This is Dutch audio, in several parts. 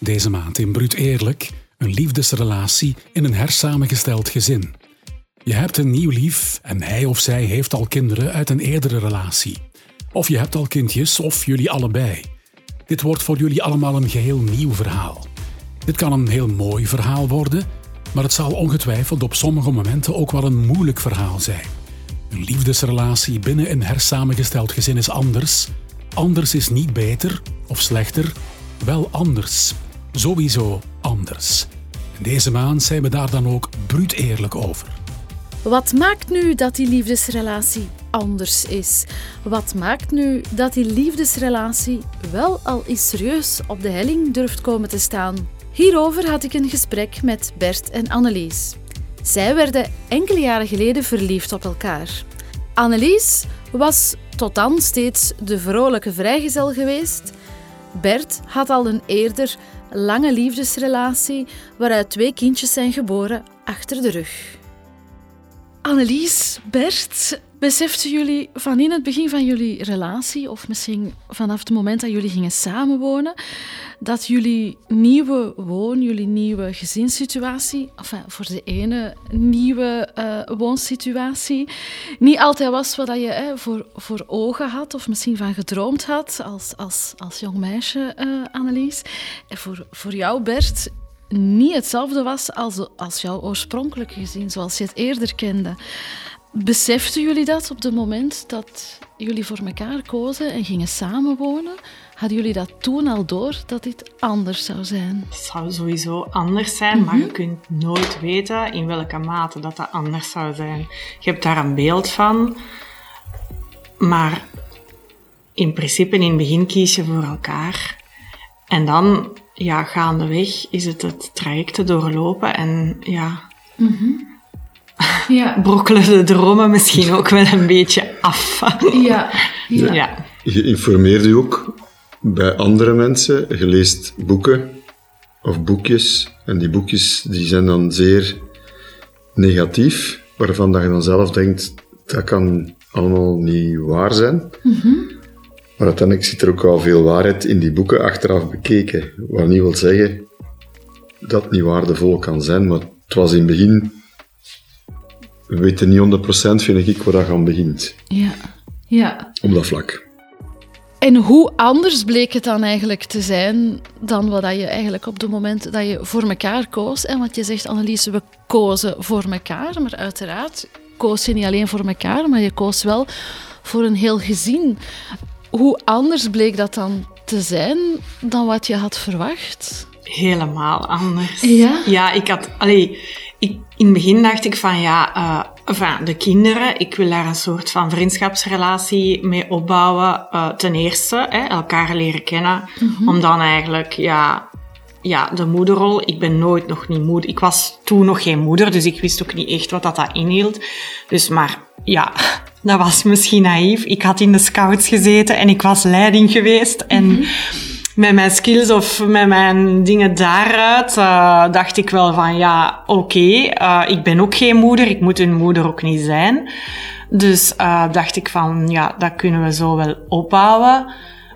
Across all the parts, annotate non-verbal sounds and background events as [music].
Deze maand in Bruut Eerlijk, een liefdesrelatie in een hersamengesteld gezin. Je hebt een nieuw lief en hij of zij heeft al kinderen uit een eerdere relatie. Of je hebt al kindjes, of jullie allebei. Dit wordt voor jullie allemaal een geheel nieuw verhaal. Dit kan een heel mooi verhaal worden, maar het zal ongetwijfeld op sommige momenten ook wel een moeilijk verhaal zijn. Een liefdesrelatie binnen een hersamengesteld gezin is anders. Anders is niet beter of slechter, wel anders. Sowieso anders. Deze maand zijn we daar dan ook bruut eerlijk over. Wat maakt nu dat die liefdesrelatie anders is? Wat maakt nu dat die liefdesrelatie wel al eens serieus op de helling durft komen te staan? Hierover had ik een gesprek met Bert en Annelies. Zij werden enkele jaren geleden verliefd op elkaar. Annelies was tot dan steeds de vrolijke vrijgezel geweest. Bert had al een eerder lange liefdesrelatie waaruit twee kindjes zijn geboren achter de rug. Annelies, Bert, beseften jullie van in het begin van jullie relatie, of misschien vanaf het moment dat jullie gingen samenwonen, dat jullie nieuwe woon, jullie nieuwe gezinssituatie, enfin, voor de ene nieuwe uh, woonsituatie, niet altijd was wat je hè, voor, voor ogen had, of misschien van gedroomd had als, als, als jong meisje, uh, Annelies. En voor, voor jou, Bert, niet hetzelfde was als, als jouw oorspronkelijke gezin, zoals je het eerder kende. Beseften jullie dat op het moment dat jullie voor elkaar kozen en gingen samenwonen? Hadden jullie dat toen al door dat dit anders zou zijn? Het zou sowieso anders zijn, maar je mhm. kunt nooit weten in welke mate dat dat anders zou zijn. Je hebt daar een beeld van, maar in principe in het begin kies je voor elkaar. En dan ja, gaandeweg is het het traject te doorlopen en ja, mm ja. [laughs] brokkelen de dromen misschien ook wel een beetje af. ja. ja. ja. Je informeert je ook bij andere mensen. Je leest boeken of boekjes en die boekjes die zijn dan zeer negatief, waarvan dat je dan zelf denkt, dat kan allemaal niet waar zijn. Mm maar uiteindelijk zit er ook wel veel waarheid in die boeken achteraf bekeken. Wat niet wil zeggen dat het niet waardevol kan zijn, maar het was in het begin... We weten niet 100% vind ik waar dat aan begint. Ja, ja. Op dat vlak. En hoe anders bleek het dan eigenlijk te zijn dan wat je eigenlijk op het moment dat je voor elkaar koos? En wat je zegt, Annelies, we kozen voor elkaar, maar uiteraard koos je niet alleen voor elkaar, maar je koos wel voor een heel gezin. Hoe anders bleek dat dan te zijn dan wat je had verwacht? Helemaal anders. Ja? Ja, ik had... Allee, ik, in het begin dacht ik van ja, uh, enfin, de kinderen, ik wil daar een soort van vriendschapsrelatie mee opbouwen. Uh, ten eerste, hè, elkaar leren kennen. Mhm. Om dan eigenlijk, ja, ja, de moederrol. Ik ben nooit nog niet moeder. Ik was toen nog geen moeder, dus ik wist ook niet echt wat dat, dat inhield. Dus maar ja, [laughs] dat was misschien naïef. Ik had in de scouts gezeten en ik was leiding geweest. En mhm. Met mijn skills of met mijn dingen daaruit uh, dacht ik wel van ja, oké, uh, ik ben ook geen moeder. Ik moet een moeder ook niet zijn. Dus uh, dacht ik van ja, dat kunnen we zo wel opbouwen.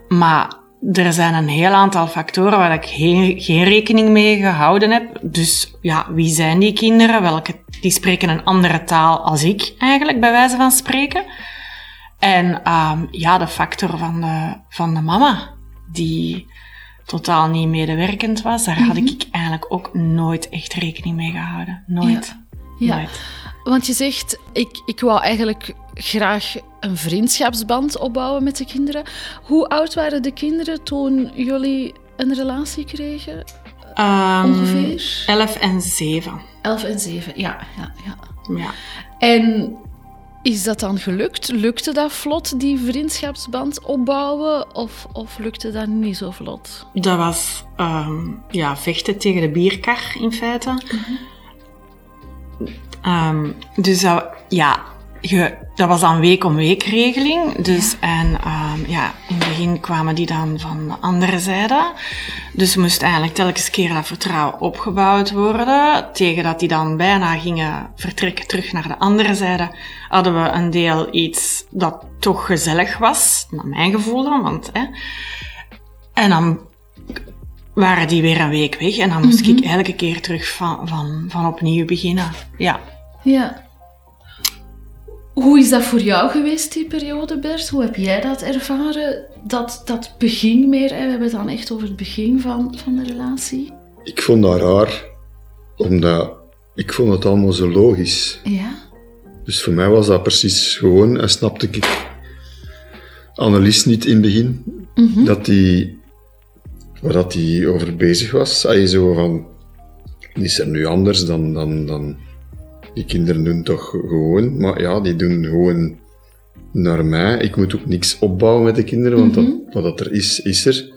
Maar er zijn een heel aantal factoren waar ik geen, geen, rekening mee gehouden heb. Dus ja, wie zijn die kinderen? Welke, die spreken een andere taal als ik eigenlijk, bij wijze van spreken. En um, ja, de factor van de, van de mama, die totaal niet medewerkend was, daar had mhm. ik eigenlijk ook nooit echt rekening mee gehouden. Nooit. Ja. Nooit. Want je zegt, ik, ik wou eigenlijk graag een vriendschapsband opbouwen met de kinderen. Hoe oud waren de kinderen toen jullie een relatie kregen? Um, Ongeveer? 11 en 7. 11 en 7, ja, ja, ja. ja. En is dat dan gelukt? Lukte dat vlot, die vriendschapsband opbouwen? Of, of lukte dat niet zo vlot? Dat was um, ja, vechten tegen de bierkar in feite. Mm -hmm. um, dus dat, ja, je, dat was dan week om week regeling. Dus, En um, ja, in het begin kwamen die dan van de andere zijde. Dus moest eigenlijk telkens keer dat vertrouwen opgebouwd worden. Tegen dat die dan bijna gingen vertrekken terug naar de andere zijde, hadden we een deel iets dat toch gezellig was, naar mijn gevoel dan. Want, hè. En dan waren die weer een week weg. En dan moest ik elke keer terug van, van, van opnieuw beginnen. Ja. Ja. Hoe is dat voor jou geweest, die periode, Bert? Hoe heb jij dat ervaren? Dat, dat begin meer, hè? we hebben het dan echt over het begin van, van de relatie. Ik vond dat raar, omdat ik vond het allemaal zo logisch. Ja. Dus voor mij was dat precies gewoon, en snapte ik Annelies niet in het begin, dat die, waar dat die over bezig was. Hij zo van, is er nu anders dan, dan, dan, die kinderen doen toch gewoon, maar ja, die doen gewoon naar mij. Ik moet ook niks opbouwen met de kinderen, want dat, wat dat er is, is er.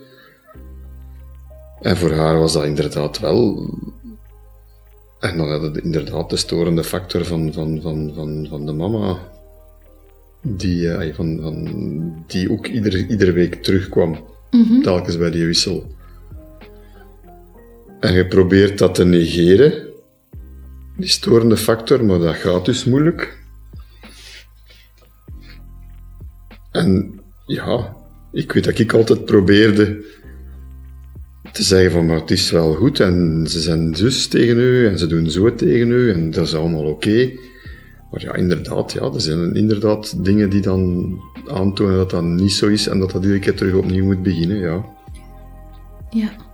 En voor haar was dat inderdaad wel. En dan had het inderdaad de storende factor van, van, van, van, van de mama, die, eh, van, van, die ook iedere, iedere week terugkwam, telkens bij die wissel. En je probeert dat te negeren, die storende factor, maar dat gaat dus moeilijk. En ja, ik weet dat ik altijd probeerde te zeggen van, maar het is wel goed en ze zijn zus tegen u en ze doen zo tegen u en dat is allemaal oké. Maar ja, inderdaad, ja, er zijn inderdaad dingen die dan aantonen dat dat niet zo is en dat dat iedere keer terug opnieuw moet beginnen, ja. Ja.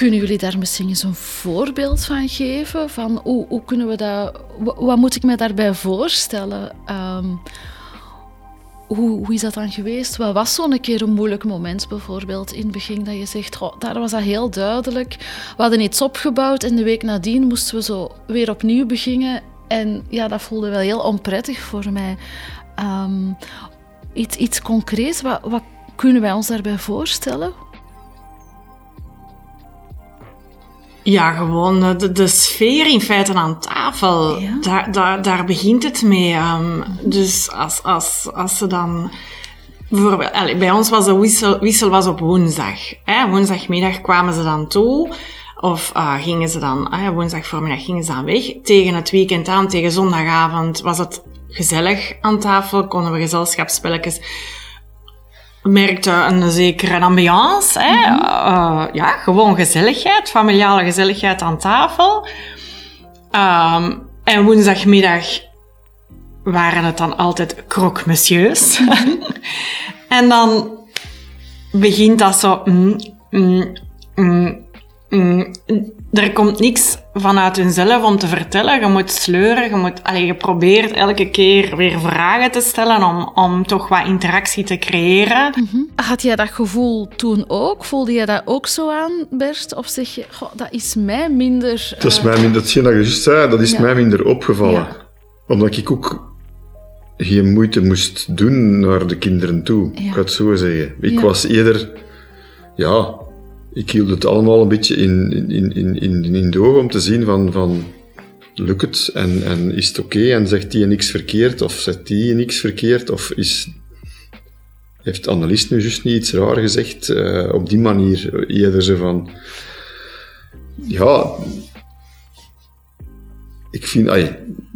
Kunnen jullie daar misschien eens een voorbeeld van geven? Van hoe, hoe kunnen we dat... wa- Wat moet ik me daarbij voorstellen? Ehm, hoe, hoe is dat dan geweest? Wat was zo'n keer een moeilijk moment bijvoorbeeld in het begin dat je zegt, goh, daar was dat heel duidelijk. We hadden iets opgebouwd en de week nadien moesten we zo weer opnieuw beginnen. En ja, dat voelde wel heel onprettig voor mij. Ehm, iets, iets concreets, wat, wat kunnen wij ons daarbij voorstellen? Ja, gewoon eh, de, de sfeer in feite aan tafel. Ja. Daar, daar, daar begint het mee. ehm. dus als, als, als ze dan... Bijvoorbeeld, bij ons was de wissel, wissel was op woensdag. Hè. Woensdagmiddag kwamen ze dan toe. Of ah, gingen ze dan, woensdag voormiddag gingen ze dan weg. Tegen het weekend aan, tegen zondagavond, was het gezellig aan tafel. Konden we gezelschapsspelletjes merkte een zekere ambiance. Hè? Eh, ja, gewoon gezelligheid, familiale gezelligheid aan tafel. Ehm, en woensdagmiddag waren het dan altijd croque monsieurs. [laughs] en dan begint dat zo... mm, mm, mm. er komt niks vanuit hunzelf om te vertellen. Je moet sleuren, je, moet, allee, je probeert elke keer weer vragen te stellen om, om toch wat interactie te creëren. Had jij dat gevoel toen ook? Voelde je dat ook zo aan, Bert? Of zeg je, goh, dat is mij minder... Dat is eh, mij minder, hetgeen dat je juist zei, dat is Ja. mij minder opgevallen. Ja. Omdat ik ook geen moeite moest doen naar de kinderen toe. Ja. Ik ga het zo zeggen. Ik Ja. was eerder, ja, ik hield het allemaal een beetje in, in, in, in, in de ogen om te zien van, van lukt het? En, en is het oké? En zegt die niks verkeerd? Of zegt die niks verkeerd? Of is, heeft Annelies nu juist niet iets raar gezegd? Eh, op die manier eerder zo van ja ik vind,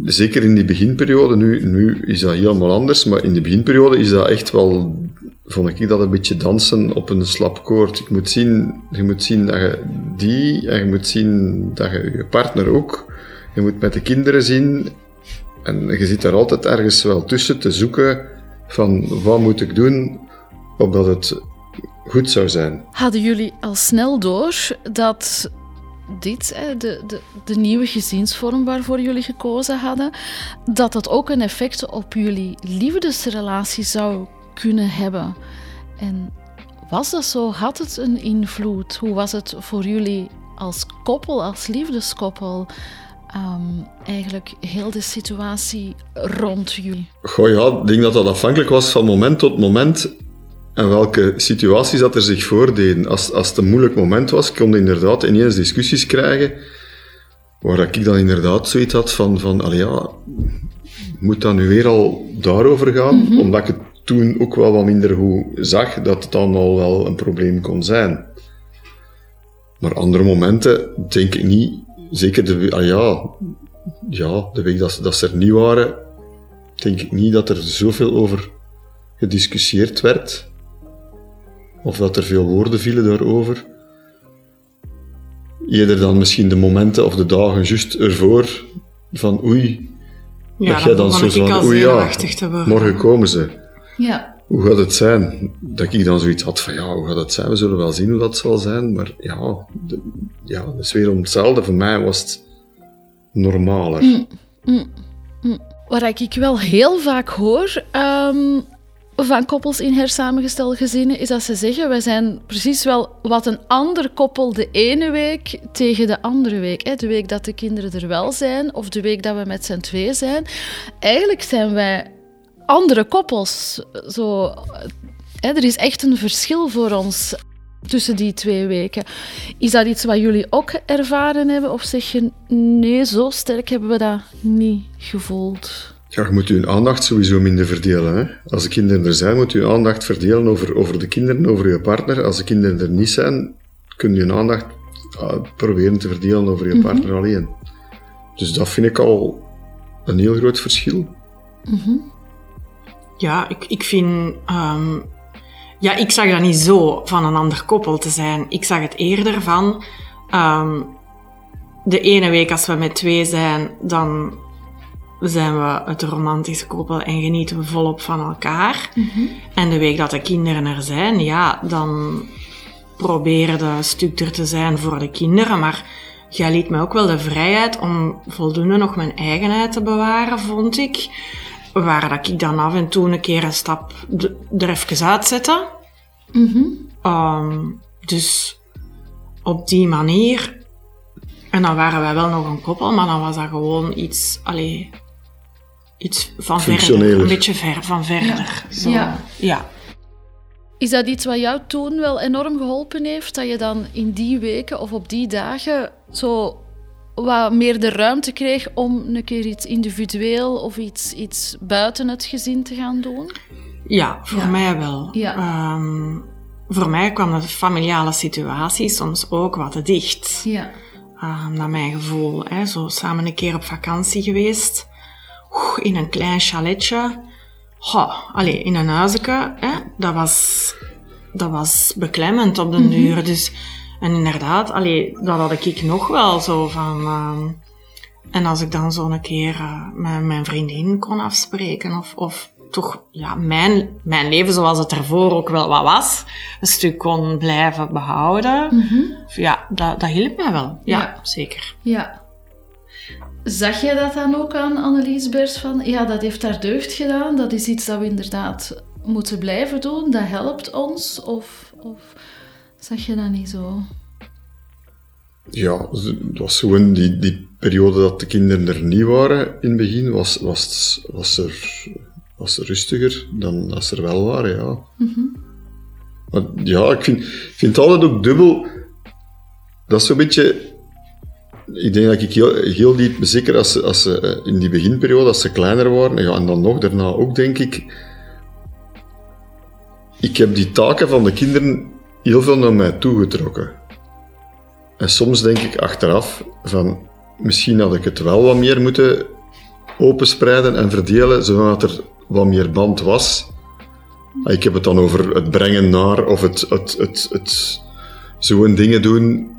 zeker in die beginperiode, nu, nu is dat helemaal anders, maar in de beginperiode is dat echt wel, vond ik dat een beetje dansen op een slap koord. Je moet zien, je moet zien dat je die, en je moet zien dat je je partner ook, je moet met de kinderen zien, en je zit daar altijd ergens wel tussen te zoeken van wat moet ik doen, opdat het goed zou zijn. Hadden jullie al snel door dat dit, de, de, de nieuwe gezinsvorm waarvoor jullie gekozen hadden, dat dat ook een effect op jullie liefdesrelatie zou kunnen hebben? En was dat zo? Had het een invloed? Hoe was het voor jullie als koppel, als liefdeskoppel? ehm, eigenlijk heel de situatie rond jullie. Goh ja, ik denk dat dat afhankelijk was van moment tot moment en welke situaties dat er zich voordeden. Als, als het een moeilijk moment was, kon je inderdaad ineens discussies krijgen waar dat ik dan inderdaad zoiets had van, van allee ja, moet dat nu weer al daarover gaan? Omdat ik het toen ook wel wat minder goed zag dat het dan al wel een probleem kon zijn. Maar andere momenten denk ik niet. Zeker de, ah ja, ja, de week dat, ze- dat ze er niet waren, denk ik niet dat er zoveel over gediscussieerd werd. of dat er veel woorden vielen daarover. Eerder dan misschien de momenten of de dagen juist ervoor van oei, Ja, dat jij dan zo van oei ja, morgen komen ze. Ja. Hoe gaat het zijn? Dat ik dan zoiets had van ja, hoe gaat het zijn? We zullen wel zien hoe dat zal zijn. Maar ja, de, ja is weer om hetzelfde. Voor mij was het normaler. Wat ik wel heel vaak hoor ehm, van koppels in hersamengestelde gezinnen, is dat ze zeggen: wij zijn precies wel wat een ander koppel de ene week tegen de andere week. Hè. De week dat de kinderen er wel zijn, of de week dat we met z'n twee zijn. Eigenlijk zijn wij andere koppels. Zo, hè, er is echt een verschil voor ons tussen die twee weken. Is dat iets wat jullie ook ervaren hebben? Of zeg je, nee, zo sterk hebben we dat niet gevoeld? Ja, je moet je aandacht sowieso minder verdelen. Hè? Als de kinderen er zijn, moet je je aandacht verdelen over, over de kinderen, over je partner. Als de kinderen er niet zijn, kun je je aandacht ah, proberen te verdelen over je partner alleen. Dus dat vind ik al een heel groot verschil. Ja, ik, ik vind... ehm, ja, ik zag dat niet zo van een ander koppel te zijn. Ik zag het eerder van... ehm, de ene week als we met twee zijn, dan zijn we het romantische koppel en genieten we volop van elkaar. En de week dat de kinderen er zijn, ja, dan proberen de stuk er te zijn voor de kinderen. Maar jij liet me ook wel de vrijheid om voldoende nog mijn eigenheid te bewaren, vond ik. Waar dat ik dan af en toe een keer een stap er even uitzette. Ehm, dus op die manier. En dan waren wij wel nog een koppel, maar dan was dat gewoon iets, allee, iets van verder. Een beetje ver, van verder. Zo. Ja. ja. Is dat iets wat jou toen wel enorm geholpen heeft? Dat je dan in die weken of op die dagen zo wat meer de ruimte kreeg om een keer iets individueel of iets, iets buiten het gezin te gaan doen? Ja, voor Ja. mij wel. Ja. Ehm, voor mij kwam de familiale situatie soms ook wat te dicht. Ja. Ah, naar mijn gevoel. Hè. Zo samen een keer op vakantie geweest. Oeh, in een klein chaletje. Goh, allee, in een huisje. Hè. Dat, was, dat was beklemmend op den duur. Dus, en inderdaad, allee, dat had ik nog wel zo van... ehm, en als ik dan zo een keer eh, met mijn vriendin kon afspreken, of, of toch ja, mijn, mijn leven zoals het ervoor ook wel wat was, een stuk kon blijven behouden, ja, dat, dat hielp mij wel. Ja, Ja. zeker. ja. Zag jij dat dan ook aan Annelies Bers van, ja, dat heeft haar deugd gedaan, dat is iets dat we inderdaad moeten blijven doen, dat helpt ons? Of, of zag je dat niet zo? Ja, het was gewoon die, die periode dat de kinderen er niet waren in het begin, was, was, was, er, was er rustiger dan als ze er wel waren, ja. Maar ja, ik vind, vind het altijd ook dubbel. Dat is zo'n beetje... Ik denk dat ik heel, heel diep, zeker als ze, als ze eh, in die beginperiode, als ze kleiner waren, ja, en dan nog daarna ook, denk ik... Ik heb die taken van de kinderen heel veel naar mij toegetrokken. En soms denk ik achteraf van misschien had ik het wel wat meer moeten openspreiden en verdelen, zodat er wat meer band was. Ik heb het dan over het brengen naar of het, het, het, het zo'n dingen doen.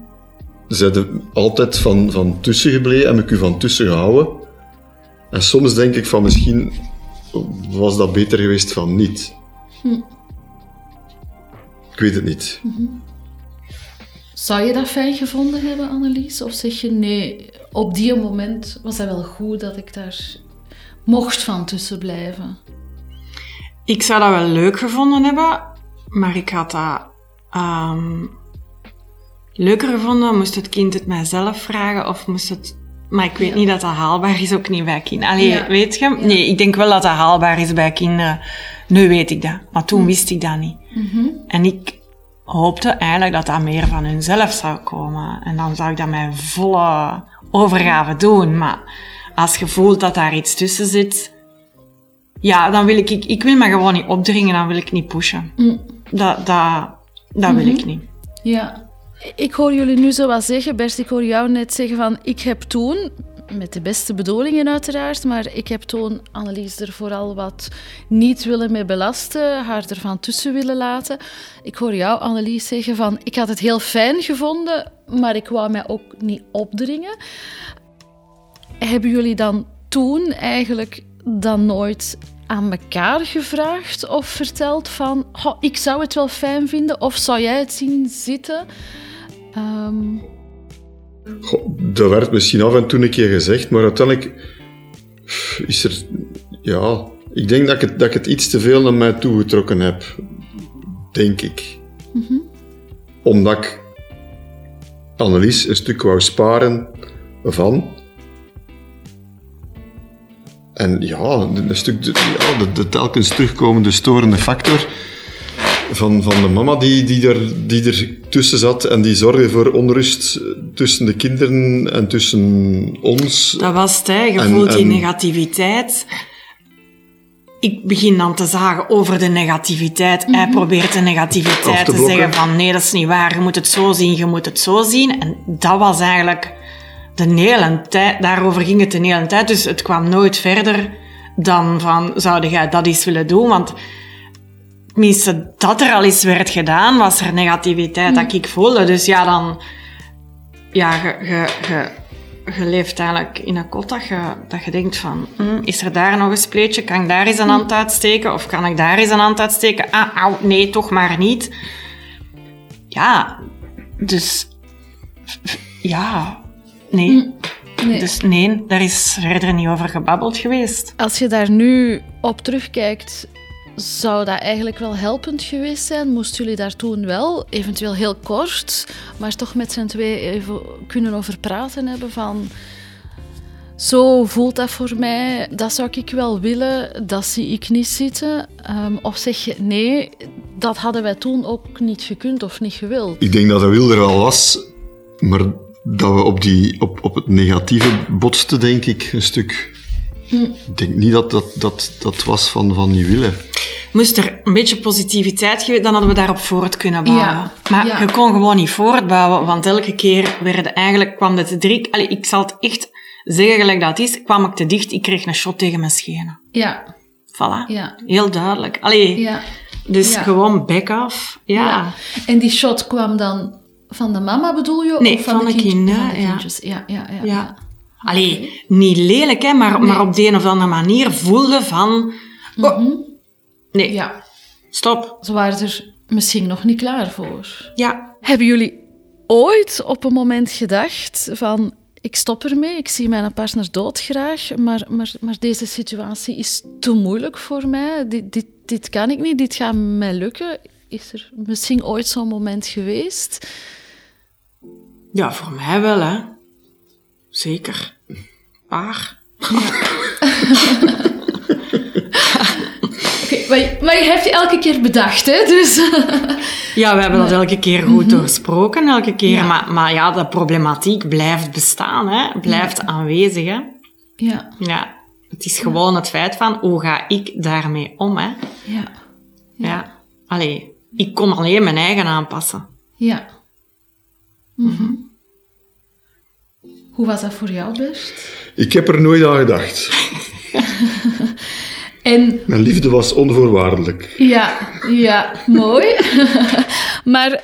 Zijn altijd van, van tussen gebleven en heb ik u van tussen gehouden. En soms denk ik van misschien was dat beter geweest van niet. Ik weet het niet. Zou je dat fijn gevonden hebben, Annelies? Of zeg je nee, op die moment was dat wel goed dat ik daar mocht van tussen blijven? Ik zou dat wel leuk gevonden hebben, maar ik had dat ehm, leuker gevonden. Moest het kind het mijzelf vragen of moest het... Maar ik weet Ja. niet dat dat haalbaar is, ook niet bij kinderen. Allee, Ja. weet je? Nee, ik denk wel dat dat haalbaar is bij kinderen. Nu weet ik dat, maar toen wist ik dat niet. En ik hoopte eigenlijk dat dat meer van hunzelf zou komen. En dan zou ik dat met volle overgave doen. Maar als je voelt dat daar iets tussen zit, ja, dan wil ik, ik, ik wil me gewoon niet opdringen, dan wil ik niet pushen. Dat, dat, dat wil ik niet. Ja. Ik hoor jullie nu zo wat zeggen, Bert, ik hoor jou net zeggen van ik heb toen met de beste bedoelingen uiteraard, maar ik heb toen Annelies er vooral wat niet willen mee belasten, haar ervan tussen willen laten. Ik hoor jou, Annelies, zeggen van ik had het heel fijn gevonden, maar ik wou mij ook niet opdringen. Hebben jullie dan toen eigenlijk dan nooit aan elkaar gevraagd of verteld van "Goh, ik zou het wel fijn vinden of zou jij het zien zitten? Ehm, Goh, dat werd misschien af en toe een keer gezegd, maar uiteindelijk is er... Ja, ik denk dat ik het, dat ik het iets te veel naar mij toegetrokken heb. Denk ik. Omdat ik Annelies een stuk wou sparen van. En ja, een stuk, de, ja, de, de telkens terugkomende storende factor van, van de mama die, die, er, die er tussen zat en die zorgde voor onrust tussen de kinderen en tussen ons. Dat was het, hè. Je En- voelt die en- negativiteit. Ik begin dan te zagen over de negativiteit. Hij probeert de negativiteit te zeggen van nee, dat is niet waar. Je moet het zo zien, je moet het zo zien. En dat was eigenlijk de hele tijd. Daarover ging het de hele tijd. Dus het kwam nooit verder dan van, zou jij dat eens willen doen? Want tenminste, dat er al eens werd gedaan, was er negativiteit dat ik voelde. Dus ja, dan... Ja, je, je, je, je leeft eigenlijk in een kot dat je, dat je denkt van... hm, is er daar nog een spleetje? Kan ik daar eens een hand uitsteken? Of kan ik daar eens een hand uitsteken? Ah, au, nee, toch maar niet. Ja, dus... Ja, nee. nee. Dus nee, daar is verder niet over gebabbeld geweest. Als je daar nu op terugkijkt, zou dat eigenlijk wel helpend geweest zijn? Moesten jullie daar toen wel, eventueel heel kort, maar toch met z'n twee even kunnen over praten hebben van... Zo voelt dat voor mij, dat zou ik wel willen, dat zie ik niet zitten. Ehm, of zeg je, nee, dat hadden wij toen ook niet gekund of niet gewild. Ik denk dat de wil er wel was, maar dat we op, die, op, op het negatieve botsten, denk ik, een stuk. Ik denk niet dat dat, dat, dat was van, van niet willen. Moest er een beetje positiviteit geweest, dan hadden we daarop voort kunnen bouwen. Ja, Maar ja. je kon gewoon niet voortbouwen, want elke keer werden eigenlijk, kwam het te drie... Allee, ik zal het echt zeggen gelijk dat het is, kwam ik te dicht, ik kreeg een shot tegen mijn schenen. Ja, Voilà. ja, Heel duidelijk. Allee, ja. dus Ja. gewoon back off. Ja. En die shot kwam dan van de mama, bedoel je? Nee, of van, van de, de kind- kinderen, van de ja. kindjes? Ja, ja, ja. Allee, niet lelijk, hè, maar, maar op de een of andere manier voelde van... Oh, nee, ja. stop. Ze waren er misschien nog niet klaar voor. Ja. Hebben jullie ooit op een moment gedacht van... Ik stop ermee, ik zie mijn partner doodgraag, maar, maar, maar deze situatie is te moeilijk voor mij. Dit, dit, dit kan ik niet, dit gaat mij lukken. Is er misschien ooit zo'n moment geweest? Ja, voor mij wel, hè. Zeker. Paar. [laughs] Oké, maar, je- maar je hebt je elke keer bedacht, hè? Dus... [laughs] Ja, we hebben dat elke keer goed doorsproken, elke keer. Ja. Maar, maar ja, de problematiek blijft bestaan, hè. Blijft aanwezig, hè. ja, Ja. Het is gewoon het feit van, hoe ga ik daarmee om, hè. ja, Ja. Allee, ik kon alleen mijn eigen aanpassen. ja. Mhm. Hoe was dat voor jou, Bert? Ik heb er nooit aan gedacht. [laughs] En Mijn liefde was onvoorwaardelijk. Ja, ja, mooi. [laughs] maar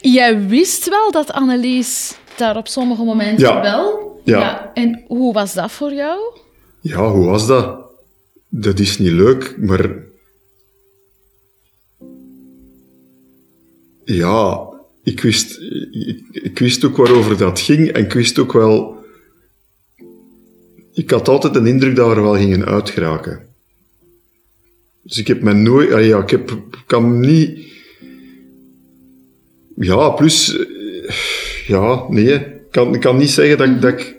jij wist wel dat Annelies daar op sommige momenten Ja. wel... Ja. En hoe was dat voor jou? Ja, hoe was dat? Dat is niet leuk, maar... Ja, ik wist, ik, wist ook waarover dat ging en ik wist ook wel... Ik had altijd de indruk dat we er wel gingen uitgeraken. Dus ik heb me nooit... Ja, ik heb, kan niet... Ja, plus... Ja, nee. Ik kan, kan niet zeggen dat, ik- dat ik...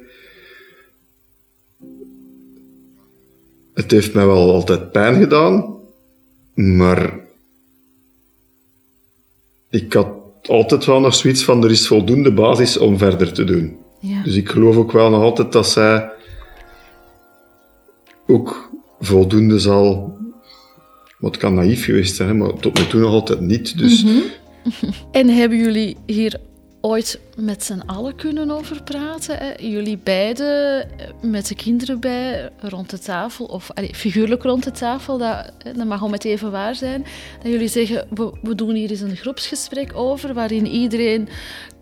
Het heeft mij wel altijd pijn gedaan, maar ik had altijd wel nog zoiets van er is voldoende basis om verder te doen. Ja. Dus ik geloof ook wel nog altijd dat zij ook voldoende zal. Wat kan naïef geweest zijn, maar tot nu toe nog altijd niet. Dus [laughs] En hebben jullie hier ooit met z'n allen kunnen over praten? Hè? Jullie beiden eh, met de kinderen bij rond de tafel, of allee, figuurlijk rond de tafel, dat, dat mag om het even waar zijn. Dat jullie zeggen, we, we doen hier eens een groepsgesprek over, waarin iedereen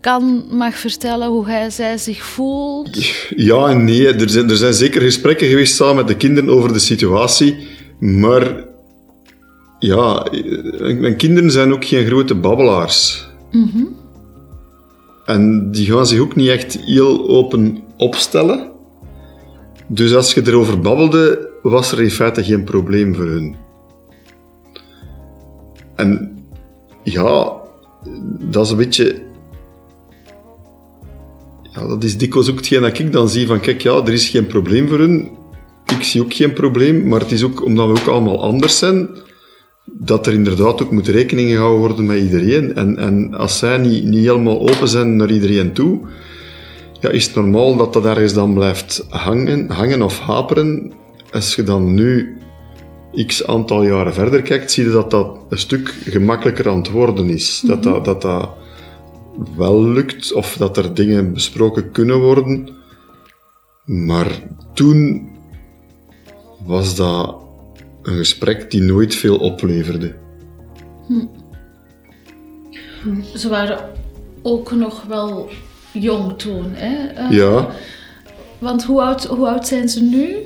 kan, mag vertellen hoe hij, zij zich voelt. Ja en nee. Er zijn, er zijn zeker gesprekken geweest samen met de kinderen over de situatie. Maar ja, mijn kinderen zijn ook geen grote babbelaars. En die gaan zich ook niet echt heel open opstellen. Dus als je erover babbelde, was er in feite geen probleem voor hun. En ja, dat is een beetje ja, dat is dikwijls ook hetgeen dat ik dan zie van, kijk, ja, er is geen probleem voor hun. Ik zie ook geen probleem, maar het is ook omdat we ook allemaal anders zijn, dat er inderdaad ook moet rekening gehouden worden met iedereen. En, en als zij niet, niet helemaal open zijn naar iedereen toe, ja, is het normaal dat dat ergens dan blijft hangen, hangen of haperen. Als je dan nu x aantal jaren verder kijkt, zie je dat dat een stuk gemakkelijker aan het worden is. Dat dat, dat, dat wel lukt of dat er dingen besproken kunnen worden. Maar toen was dat een gesprek die nooit veel opleverde. Ze waren ook nog wel jong toen, hè? Eh, Ja, Want hoe oud, hoe oud zijn ze nu?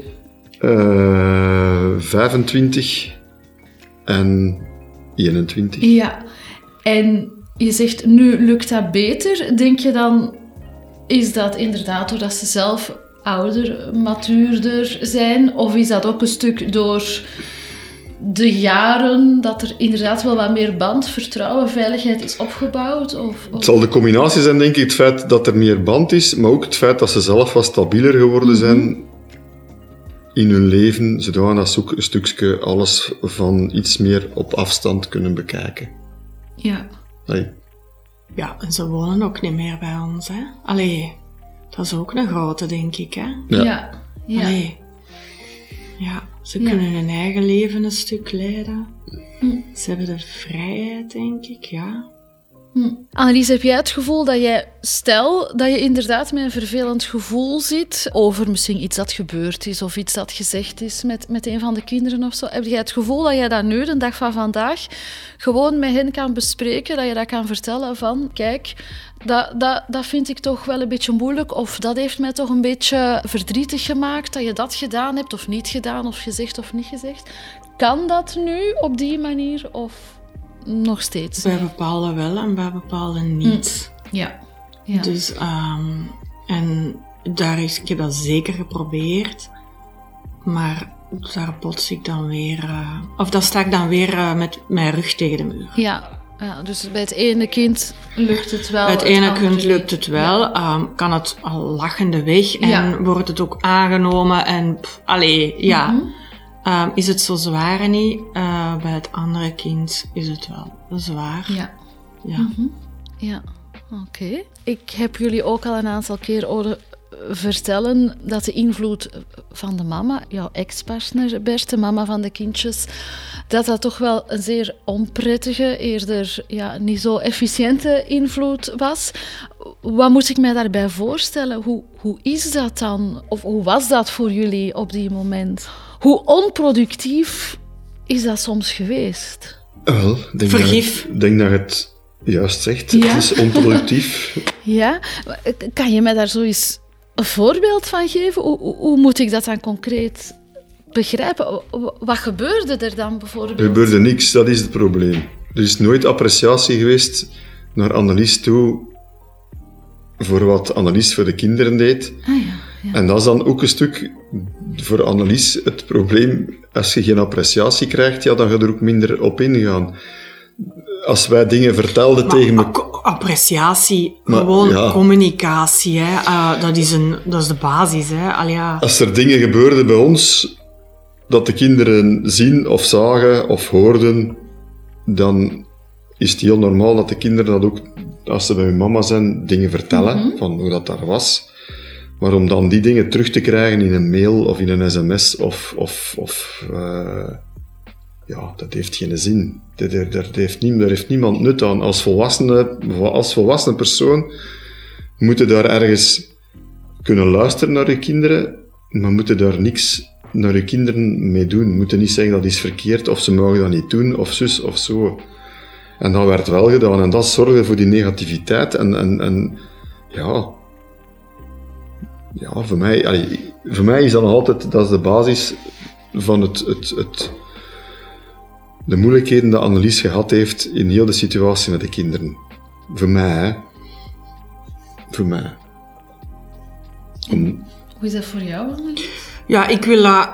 eh 25 en 21. Ja. En je zegt, nu lukt dat beter. Denk je dan, is dat inderdaad doordat ze zelf ouder, matuurder zijn? Of is dat ook een stuk door de jaren dat er inderdaad wel wat meer band, vertrouwen, veiligheid is opgebouwd? Of, of- Het zal de combinatie zijn, denk ik, het feit dat er meer band is, maar ook het feit dat ze zelf wat stabieler geworden zijn in hun leven, zodat ze ook een stukje alles van iets meer op afstand kunnen bekijken. Ja. Allee. Ja, en ze wonen ook niet meer bij ons, hè. Allee, dat is ook een grote, denk ik, hè. Ja. Ja. ja. Allee. Ja, ze Ja. kunnen hun eigen leven een stuk leiden. Hm. Ze hebben de vrijheid, denk ik, ja. Hm. Annelies, heb jij het gevoel dat jij, stel dat je inderdaad met een vervelend gevoel zit over misschien iets dat gebeurd is of iets dat gezegd is met, met een van de kinderen of zo, heb jij het gevoel dat jij dat nu, de dag van vandaag, gewoon met hen kan bespreken, dat je dat kan vertellen van, kijk, dat, dat, dat vind ik toch wel een beetje moeilijk of dat heeft mij toch een beetje verdrietig gemaakt dat je dat gedaan hebt of niet gedaan of gezegd of niet gezegd. Kan dat nu op die manier of nog steeds? Bij bepaalde wel en bij bepaalde niet. Ja. ja. Dus, ehm, en daar is, ik heb dat zeker geprobeerd, maar daar bots ik dan weer, eh, of dan sta ik dan weer eh, met mijn rug tegen de muur. Ja, ja, dus bij het ene kind lukt het wel. Bij het ene kind lukt het wel, ehm, kan het al lachende weg en Ja. wordt het ook aangenomen en pff, allee, ja. Mhm. Ehm, is het zo zwaar niet? Eh, bij het andere kind is het wel zwaar. Ja, Ja. ja. oké. Ik heb jullie ook al een aantal keer horen vertellen dat de invloed van de mama, jouw ex-partner Bert, de mama van de kindjes, dat dat toch wel een zeer onprettige, eerder ja, niet zo efficiënte invloed was. Wat moet ik mij daarbij voorstellen? Hoe, hoe is dat dan? Of hoe was dat voor jullie op die moment? Hoe onproductief is dat soms geweest? Wel, ik denk Vergif. Dat, ik denk dat je het juist zegt. Ja. Het is onproductief. [laughs] Ja, kan je mij daar zo eens een voorbeeld van geven? Hoe, hoe, hoe moet ik dat dan concreet begrijpen? Wat gebeurde er dan bijvoorbeeld? Er gebeurde niks, dat is het probleem. Er is nooit appreciatie geweest naar Annelies toe voor wat Annelies voor de kinderen deed. Ah ja, ja. En dat is dan ook een stuk voor Annelies het probleem. Als je geen appreciatie krijgt, ja, dan ga je er ook minder op ingaan. Als wij dingen vertelden tegen me... Appreciatie, Maar, gewoon ja. communicatie, hè. Eh, dat, is een, dat is de basis. Hè. Allee, ja. Als er dingen gebeurden bij ons, dat de kinderen zien of zagen of hoorden, dan is het heel normaal dat de kinderen dat ook, als ze bij hun mama zijn, dingen vertellen van hoe dat daar was. Maar om dan die dingen terug te krijgen in een mail of in een sms of, of, of eh, ja, dat heeft geen zin. Daar heeft, nie, daar heeft niemand nut aan. Als volwassene, als volwassen persoon moet je daar ergens kunnen luisteren naar je kinderen, maar moeten daar niks naar je kinderen mee doen. Moeten niet zeggen dat is verkeerd, of ze mogen dat niet doen, of zus, of zo. En dat werd wel gedaan, en dat zorgde voor die negativiteit. En, en, en ja, ja voor, mij, allee, voor mij is dat nog altijd dat is de basis van het, het, het, de moeilijkheden dat Annelies gehad heeft in heel de situatie met de kinderen. Voor mij, hè. Voor mij. Om... Hoe is dat voor jou, Annelies? Ja, ik wil dat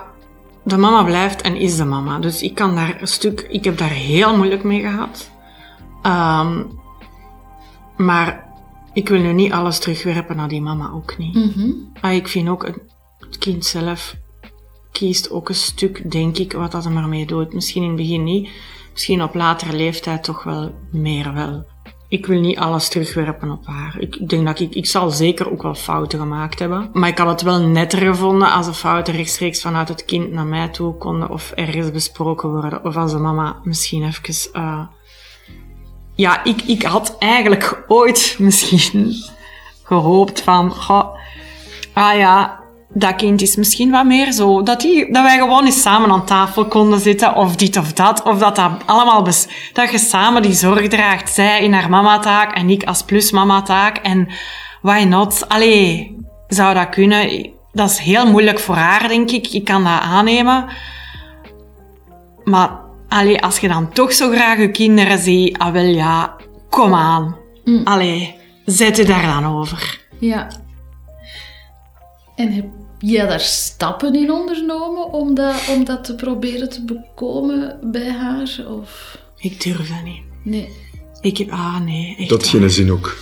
de mama blijft en is de mama. Dus ik kan daar een stuk... Ik heb daar heel moeilijk mee gehad. Um, maar ik wil nu niet alles terugwerpen naar die mama, ook niet. Mm ik vind ook, het kind zelf kiest ook een stuk, denk ik, wat dat er maar mee doet. Misschien in het begin niet. Misschien op latere leeftijd toch wel meer wel. Ik wil niet alles terugwerpen op haar. Ik denk dat ik, ik zal zeker ook wel fouten gemaakt hebben. Maar ik had het wel netter gevonden als de fouten rechtstreeks vanuit het kind naar mij toe konden of ergens besproken worden. Of als de mama misschien even, uh, ja, ik, ik had eigenlijk ooit misschien gehoopt van, goh, ah ja, dat kind is misschien wat meer zo. Dat, die, dat wij gewoon eens samen aan tafel konden zitten, of dit of dat. Of dat dat allemaal, dat je samen die zorg draagt. Zij in haar mama-taak en ik als plus mama-taak. En why not? Allee, zou dat kunnen? Dat is heel moeilijk voor haar, denk ik. Ik kan dat aannemen. Maar allee, als je dan toch zo graag je kinderen ziet, ah wel ja, kom aan. Mm. Allee, zet je daar dan over. Ja. En heb je daar stappen in ondernomen om dat, om dat te proberen te bekomen bij haar? Of? Ik durf dat niet. Nee. Ik heb, ah nee. Echt dat geen zin ook.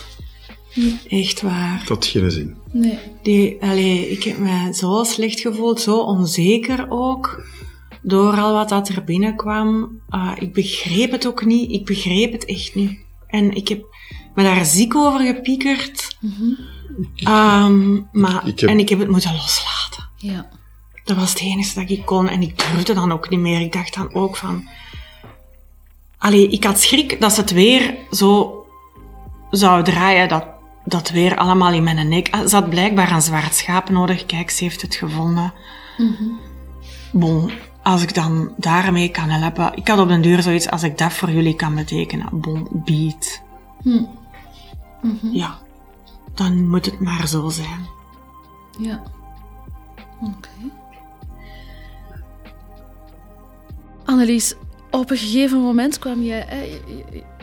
Echt waar. Dat geen zin. Nee. Die, allee, ik heb me zo slecht gevoeld, zo onzeker ook. Door al wat dat er binnenkwam. Uh, ik begreep het ook niet. Ik begreep het echt niet. En ik heb me daar ziek over gepiekerd. Mm Um, maar, En ik heb het moeten loslaten. Ja. Dat was het enige dat ik kon. En ik durfde dan ook niet meer. Ik dacht dan ook van... Allee, ik had schrik dat ze het weer zo zou draaien. Dat, dat weer allemaal in mijn nek... Ze had blijkbaar een zwart schaap nodig. Kijk, ze heeft het gevonden. Mm Bon, als ik dan daarmee kan helpen... Ik had op den duur zoiets, als ik dat voor jullie kan betekenen. Bon, beat. Hm. Ja dan moet het maar zo zijn. Ja. Oké. Annelies, op een gegeven moment kwam je,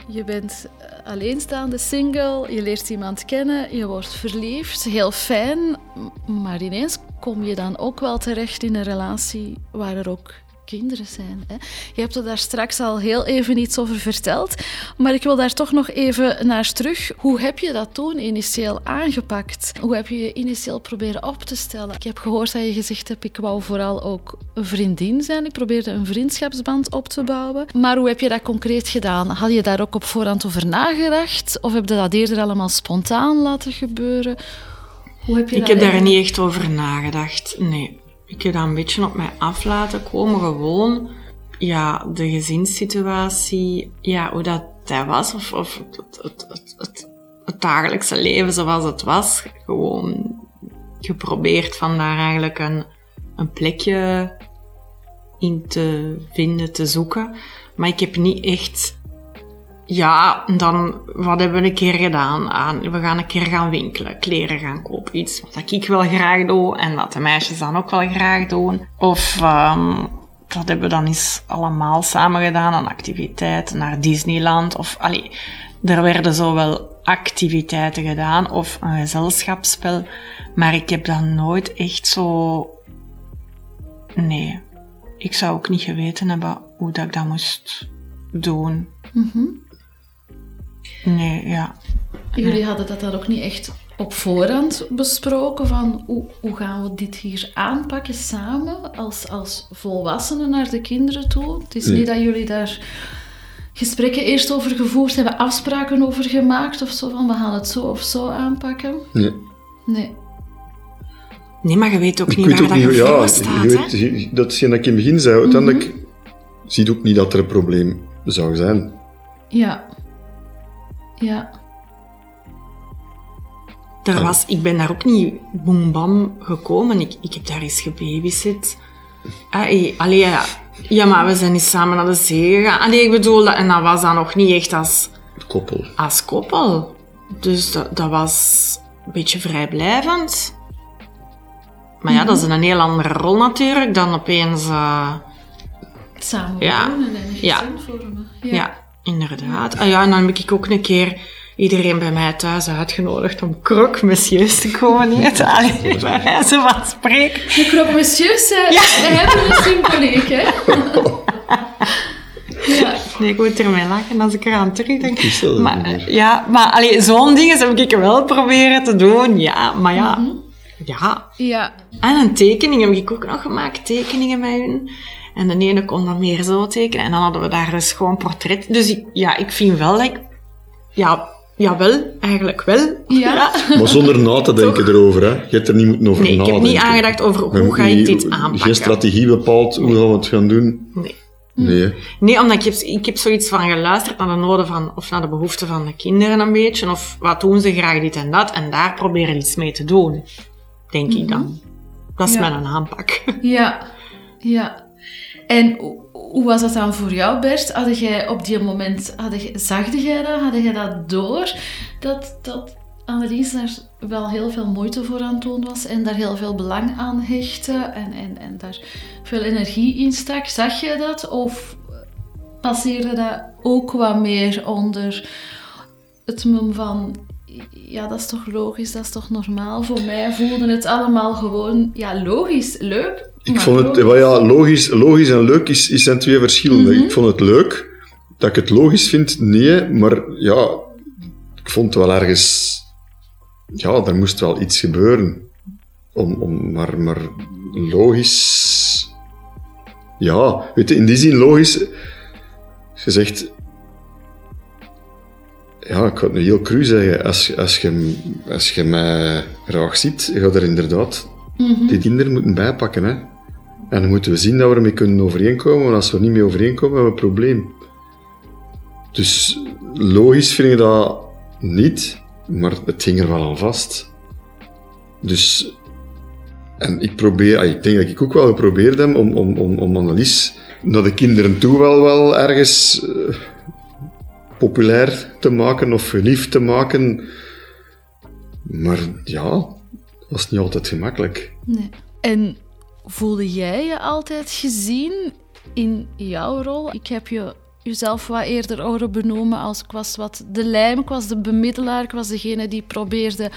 je bent alleenstaande single, je leert iemand kennen, je wordt verliefd, heel fijn, maar ineens kom je dan ook wel terecht in een relatie waar er ook kinderen zijn. Hè. Je hebt er daar straks al heel even iets over verteld, maar ik wil daar toch nog even naar terug. Hoe heb je dat toen initieel aangepakt? Hoe heb je je initieel proberen op te stellen? Ik heb gehoord dat je gezegd hebt, ik wou vooral ook een vriendin zijn. Ik probeerde een vriendschapsband op te bouwen. Maar hoe heb je dat concreet gedaan? Had je daar ook op voorhand over nagedacht? Of heb je dat eerder allemaal spontaan laten gebeuren? Hoe heb je ik heb daar niet echt over nagedacht, nee ik heb dat een beetje op mij af laten komen. Gewoon, ja, de gezinssituatie, ja, hoe dat, dat was. Of, of het, het, dagelijkse leven zoals het was. Gewoon geprobeerd van daar eigenlijk een, een plekje in te vinden, te zoeken. Maar ik heb niet echt ja, dan, wat hebben we een keer gedaan? Aan, we gaan een keer gaan winkelen, kleren gaan kopen. Iets wat ik wel graag doe en wat de meisjes dan ook wel graag doen. Of um, dat hebben we dan eens allemaal samen gedaan, een activiteit naar Disneyland. Of, allee, er werden zo wel activiteiten gedaan of een gezelschapsspel. Maar ik heb dan nooit echt zo... Nee, ik zou ook niet geweten hebben hoe dat ik dat moest doen. Mm Nee, ja. Jullie hadden dat dan ook niet echt op voorhand besproken van hoe, hoe gaan we dit hier aanpakken samen als, als volwassenen naar de kinderen toe? Het is niet dat jullie daar gesprekken eerst over gevoerd hebben, afspraken over gemaakt of zo van we gaan het zo of zo aanpakken? Nee. Nee. Nee, maar je weet ook niet waar dat je ja, staat. Je weet, dat is wat ik in het begin zei. Uiteindelijk ziet ook niet dat er een probleem zou zijn. Ja. Ja. Er was, ik ben daar ook niet boem bam gekomen. Ik, ik heb daar eens gebabysit. Ah, allee, ja. ja, maar we zijn niet samen naar de zee gegaan. Allee, ik bedoel, dat- en dat was dan nog niet echt als, Koppel. als koppel. Dus dat, dat was een beetje vrijblijvend. Maar ja, dat is een heel andere rol natuurlijk dan opeens... eh, Samen Ja. wonen en een Ja. gezin vormen. Ja, inderdaad. Ah ja, en dan heb ik ook een keer iedereen bij mij thuis uitgenodigd om croque monsieurs te komen [laughs] eten. Allee, bij wijze van spreken. De croque monsieurs, eh, we hebben een symboliek, hè? ja. Nee, ik moet ermee lachen als ik eraan terugdenk. Maar, ja, maar allee, zo'n dingen heb ik wel proberen te doen. Ja, maar ja. Ja. Ja. En een tekening heb ik ook nog gemaakt. Tekeningen met hun. En de ene kon dan meer zo tekenen. En dan hadden we daar dus gewoon portret. Dus ik, ja, ik vind wel dat ik... Ja, jawel. Eigenlijk wel. Ja. Maar zonder na te denken erover, hè. Je hebt er niet moeten over Nee, ik heb nadenken. niet aangedacht over hoe ga ik dit aanpakken. Geen strategie bepaald, hoe gaan we het gaan doen? Nee. Nee. Nee, omdat ik heb, ik heb zoiets van geluisterd naar de noden van, of naar de behoeften van de kinderen een beetje, of wat doen ze graag dit en dat, en daar proberen iets mee te doen, denk ik dan. Dat is Ja. mijn aanpak. Ja. Ja. En hoe- was dat dan voor jou, Bert? Had jij op die moment, had zagde jij dat? Had jij dat door? Dat, dat Annelies daar wel heel veel moeite voor aan het doen was en daar heel veel belang aan hechtte en, en, en daar veel energie in stak. Zag je dat? Of passeerde dat ook wat meer onder het mum van... Ja, dat is toch logisch, dat is toch normaal. Voor mij voelde het allemaal gewoon... Ja, logisch, leuk. Ik vond het, wel ja, logisch, logisch en leuk is, is zijn twee verschillende. Ik vond het leuk. Dat ik het logisch vind, nee. Maar ja, ik vond het wel ergens... Ja, er moest wel iets gebeuren. Om, om, maar, maar logisch... Ja, weet je, in die zin logisch... Je zegt... Ja, ik ga het nu heel cru zeggen. Als, je- als, je, als je mij graag ziet, je gaat er inderdaad die kinderen moeten bijpakken. Hè? En dan moeten we zien dat we ermee kunnen overeenkomen. Want als we er niet mee overeenkomen, hebben we een probleem. Dus logisch vind ik dat niet, maar het ging er wel aan vast. Dus, en ik probeer, ah, ik denk dat ik ook wel geprobeerd heb om, om, om, om Annelies naar de kinderen toe wel, wel ergens eh, populair te maken of geliefd te maken. Maar ja, dat was niet altijd gemakkelijk. Nee. En voelde jij je altijd gezien in jouw rol? Ik heb je jezelf wat eerder horen benoemen als ik was wat de lijm, ik was de bemiddelaar, ik was degene die probeerde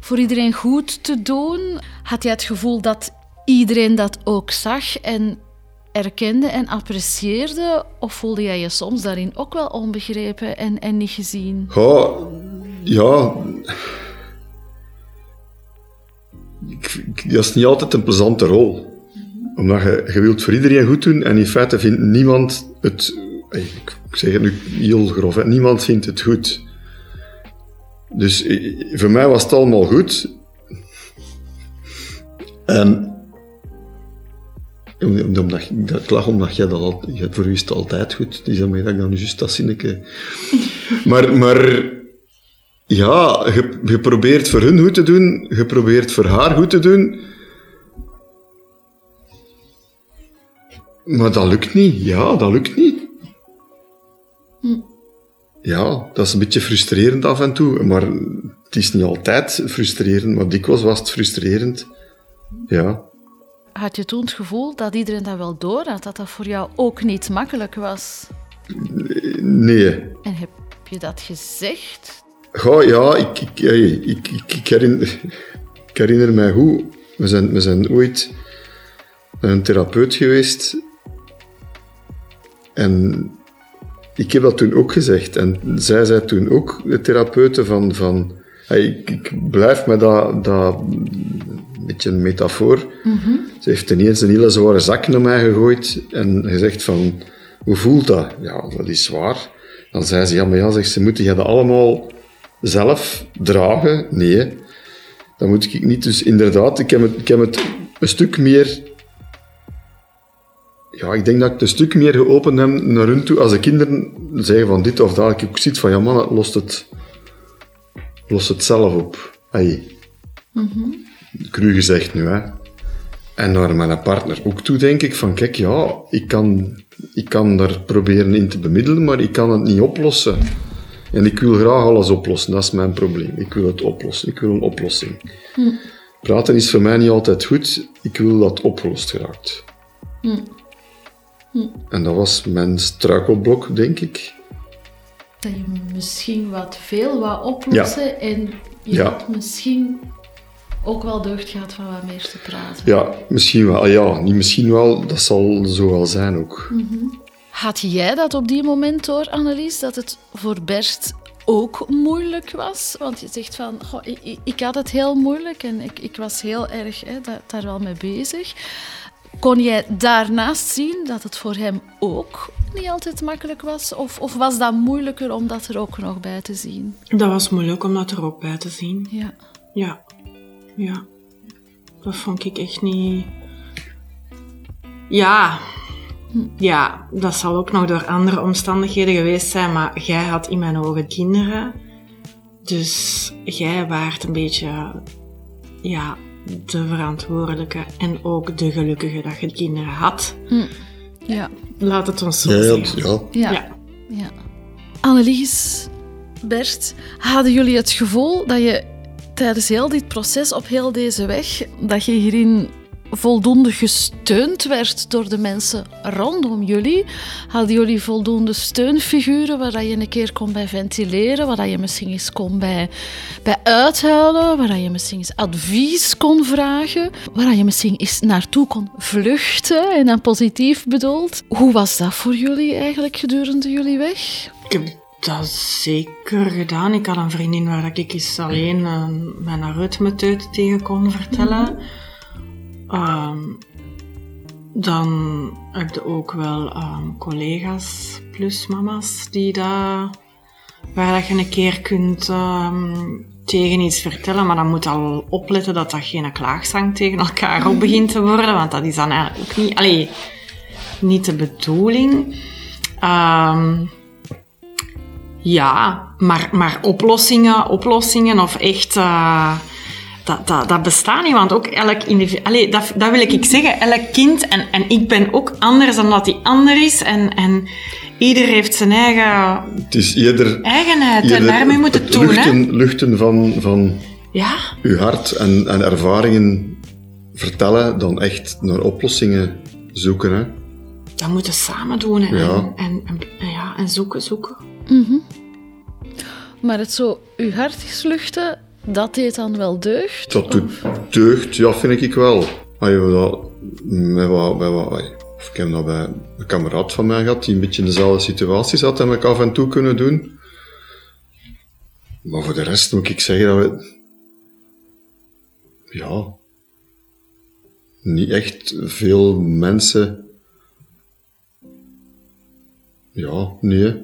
voor iedereen goed te doen. Had jij het gevoel dat iedereen dat ook zag en erkende en apprecieerde? Of voelde jij je soms daarin ook wel onbegrepen en, en niet gezien? Ja, ja. Ik- ik- dat is niet altijd een plezante rol. Omdat je, je wilt voor iedereen goed doen en in feite vindt niemand het... Ik zeg het nu heel grof, hè, niemand vindt het goed. Dus eh, voor mij was het allemaal goed. En... om- Omdat, dat ik lach omdat jij dat al, voor u is het altijd goed. Dus daarmee dat ik dan juist dat zinnetje... [laughs] Maar, maar ja, probeert voor hun goed te doen, je probeert voor haar goed te doen. Maar dat lukt niet. Ja, dat lukt niet. Ja, dat is een beetje frustrerend af en toe. Maar het is niet altijd frustrerend, maar dikwijls was het frustrerend. Ja. Had je toen het gevoel dat iedereen dat wel door had, dat dat voor jou ook niet makkelijk was? Nee. En heb je dat gezegd? Goh, ja, ik, ik, ik, herinner, ik herinner mij hoe. We zijn, we zijn ooit naar een therapeut geweest. En ik heb dat toen ook gezegd. En zij zei toen ook, de therapeute, van... van ik, ik blijf met dat, dat een beetje een metafoor. Ze heeft ineens een hele zware zak naar mij gegooid en gezegd van... Hoe voelt dat? Ja, dat is zwaar. Dan zei ze, ja, maar ja, zegt ze, moeten jij dat allemaal zelf dragen? Nee, dat moet ik niet. Dus inderdaad, ik heb het, ik heb het een stuk meer ja, ik denk dat ik een stuk meer geopend heb naar hun toe. Als de kinderen zeggen van dit of dat, ik ook zoiets van, ja man, lost het, lost het zelf op. Hey. Cru gezegd nu, hè. En naar mijn partner ook toe denk ik van, kijk, ja, ik kan, ik kan daar proberen in te bemiddelen, maar ik kan het niet oplossen. En ik wil graag alles oplossen, dat is mijn probleem. Ik wil het oplossen, ik wil een oplossing. Praten is voor mij niet altijd goed, ik wil dat opgelost geraakt. En dat was mijn struikelblok, denk ik. Dat je misschien wat veel wat oplossen en je Ja. had misschien ook wel deugd gehad van wat meer te praten. Ja, misschien wel. Ja, niet misschien wel, dat zal zo wel zijn ook. Had jij dat op die moment door, Annelies, dat het voor Bert ook moeilijk was? Want je zegt van, goh, ik, ik- had het heel moeilijk en ik, ik was heel erg hè, da- daar wel mee bezig. Kon jij daarnaast zien dat het voor hem ook niet altijd makkelijk was? Of, of was dat moeilijker om dat er ook nog bij te zien? Dat was moeilijk om dat er ook bij te zien. Ja. Ja. Ja. Dat vond ik echt niet... Ja. Ja, dat zal ook nog door andere omstandigheden geweest zijn, maar jij had in mijn ogen kinderen. Dus jij waart een beetje... Ja, de verantwoordelijke en ook de gelukkige dat je kinderen had. Ja. Laat het ons zo Ja, ja, zeggen. ja. Ja. Ja. ja. Annelies, Bert, hadden jullie het gevoel dat je tijdens heel dit proces, op heel deze weg, dat je hierin voldoende gesteund werd door de mensen rondom jullie? Hadden jullie voldoende steunfiguren waar je een keer kon bij ventileren, waar je misschien eens kon bij, bij uithuilen, waar je misschien eens advies kon vragen, waar je misschien eens naartoe kon vluchten en dan positief bedoeld? Hoe was dat voor jullie eigenlijk gedurende jullie weg? Ik heb dat zeker gedaan. Ik had een vriendin waar ik eens alleen eh, mijn aritmeteut tegen kon vertellen. Ehm, dan heb je ook wel ehm, collega's plus mama's die dat, waar dat je een keer kunt ehm, tegen iets vertellen, maar dan moet al opletten dat dat geen klaagzang tegen elkaar op begint te worden, want dat is dan eigenlijk ook niet, allee, niet de bedoeling. Ja, maar, maar oplossingen, oplossingen of echt... eh, dat, dat, dat bestaat niet, want ook elk individu... Allee, dat, dat wil ik zeggen. Elk kind, en, en ik ben ook anders dan dat die ander is. En, en ieder heeft zijn eigen Het is eerder, eigenheid. En daarmee moet het doen, hè. luchten, luchten van, van Ja, uw hart en, en ervaringen vertellen dan echt naar oplossingen zoeken. Hè. dat moeten we samen doen. En, Ja. en, en, en ja, en zoeken, zoeken. Maar het zo uw hart gesluchten, dat deed dan wel deugd? Dat doet deugd, ja, vind ik wel. Dat met wat, met wat, ai, of ik heb dat bij een kameraad van mij gehad, die een beetje in dezelfde situatie zat en ik af en toe kunnen doen. Maar voor de rest moet ik zeggen dat we... Ja... Niet echt veel mensen... Ja, nee.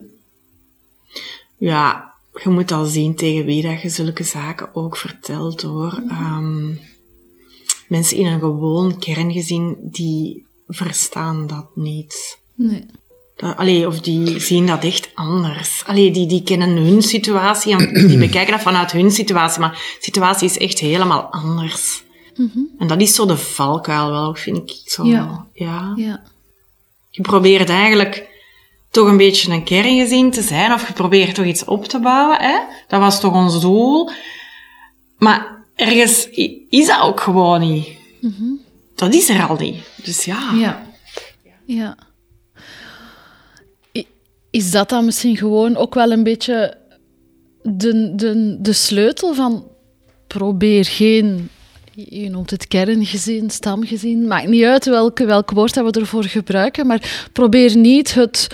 Ja, je moet al zien tegen wie dat je zulke zaken ook vertelt hoor. Ehm, mensen in een gewoon kerngezin die verstaan dat niet. Nee. Dat, allee, of die zien dat echt anders. Allee, die, die kennen hun situatie en die [clears throat] bekijken dat vanuit hun situatie. Maar de situatie is echt helemaal anders. En dat is zo de valkuil wel, vind ik. Zo, Ja. ja. Ja. Je probeert eigenlijk toch een beetje een kerngezin te zijn, of je probeert toch iets op te bouwen. Hè? Dat was toch ons doel. Maar ergens is dat ook gewoon niet. Dat is er al niet. Dus ja. Ja. Ja. Is dat dan misschien gewoon ook wel een beetje de, de, de sleutel van probeer geen, je noemt het kerngezin, stamgezin, maakt niet uit welke, welk woord dat we ervoor gebruiken, maar probeer niet het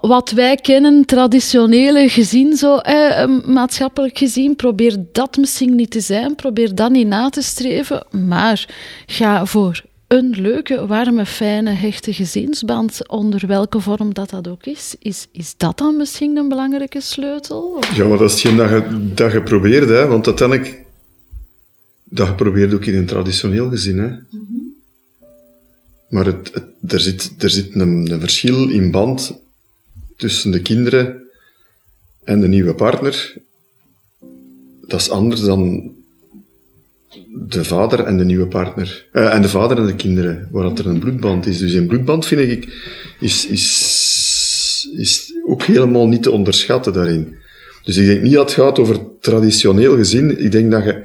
wat wij kennen, traditionele gezin, zo, eh, maatschappelijk gezien, probeer dat misschien niet te zijn, probeer dat niet na te streven, maar ga voor een leuke, warme, fijne, hechte gezinsband, onder welke vorm dat dat ook is. Is, is dat dan misschien een belangrijke sleutel? Of- Ja, maar dat is hetgeen dat je, dat je probeert, hè. Want uiteindelijk... Dat je probeert ook in een traditioneel gezin, hè. Maar het, het- er zit, er zit een, een verschil in band tussen de kinderen en de nieuwe partner. Dat is anders dan de vader en de nieuwe partner. Eh, en de vader en de kinderen, waar dat er een bloedband is. Dus een bloedband, vind ik, is, is, is ook helemaal niet te onderschatten daarin. Dus ik denk niet dat het gaat over traditioneel gezin. Ik denk dat je,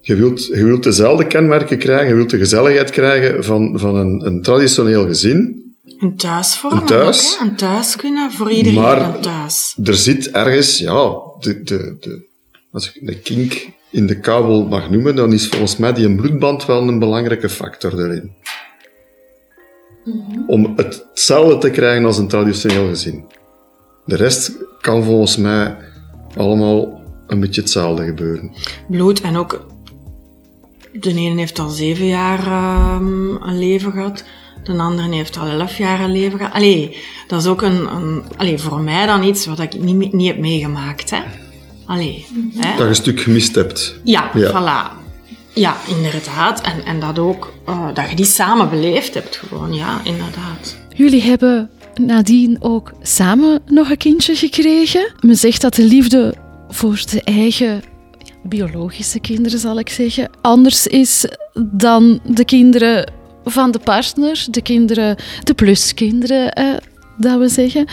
je, wilt, je wilt dezelfde kenmerken krijgen, je wilt de gezelligheid krijgen van, van een, een traditioneel gezin. Een thuisvorm. Een thuis. ook? Een thuis kunnen voor iedereen Maar- een thuis. Er zit ergens, ja, de, de, de, als ik de kink in de kabel mag noemen, dan is volgens mij die bloedband wel een belangrijke factor daarin. Om hetzelfde te krijgen als een traditioneel gezin. De rest kan volgens mij allemaal een beetje hetzelfde gebeuren. Bloed en ook... De ene heeft al zeven jaar ehm, een leven gehad. De andere heeft al elf jaar een leven gehad. Allee, dat is ook een... een allee, voor mij dan iets wat ik niet, niet heb meegemaakt, hè. Allee, hè. Dat je een stuk gemist hebt. Ja, Ja. voilà. Ja, inderdaad. En, en dat ook, eh, dat je die samen beleefd hebt gewoon. Ja, inderdaad. Jullie hebben nadien ook samen nog een kindje gekregen. Men zegt dat de liefde voor de eigen biologische kinderen, zal ik zeggen, anders is dan de kinderen van de partner, de kinderen, de pluskinderen, eh, dat we zeggen.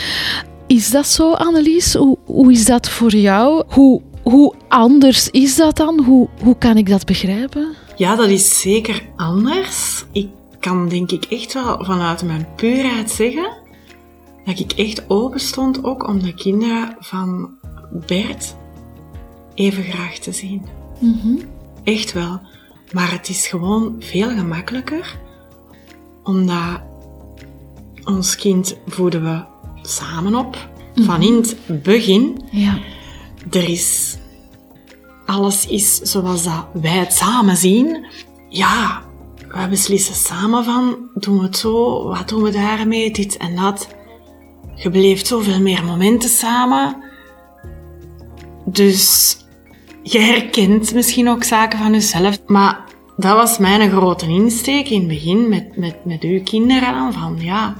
Is dat zo, Annelies? Hoe, hoe is dat voor jou? Hoe, hoe anders is dat dan? Hoe, hoe kan ik dat begrijpen? Ja, dat is zeker anders. Ik kan denk ik echt wel vanuit mijn puurheid zeggen dat ik echt open stond ook om de kinderen van Bert even graag te zien. Echt wel. Maar het is gewoon veel gemakkelijker omdat ons kind voeden we samen op. Van in het begin Ja. er is... Alles is zoals dat wij het samen zien. Ja, we beslissen samen van, doen we het zo, wat doen we daarmee, dit en dat. Je beleeft zoveel meer momenten samen. Dus je herkent misschien ook zaken van jezelf. Maar dat was mijn grote insteek in het begin met, met, met uw kinderen. dan, Van ja,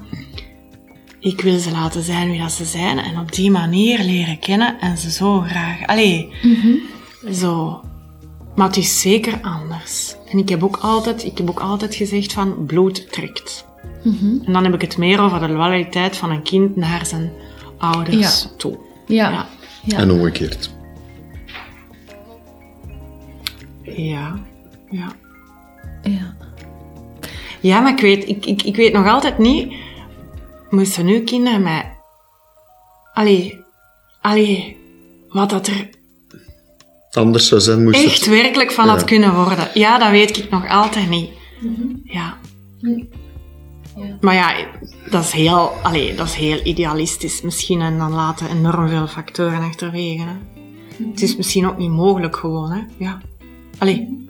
ik wil ze laten zijn wie dat ze zijn en op die manier leren kennen en ze zo graag. Allee, zo. Maar het is zeker anders. En ik heb ook altijd, ik heb ook altijd gezegd van bloed trekt. En dan heb ik het meer over de loyaliteit van een kind naar zijn ouders Ja. toe. Ja. Ja. Ja. En omgekeerd. Ja. Ja. Ja. Ja, maar ik weet, ik, ik, ik weet nog altijd niet... Moesten nu kinderen mij... Allee, allee, wat dat er Anders zou zijn, moest echt het... werkelijk van had Ja. kunnen worden. Ja, dat weet ik nog altijd niet. Ja. Maar ja, dat is heel, allee, dat is heel idealistisch misschien en dan laten enorm veel factoren achterwege. Hè. Het is misschien ook niet mogelijk gewoon, hè. Ja. Allee.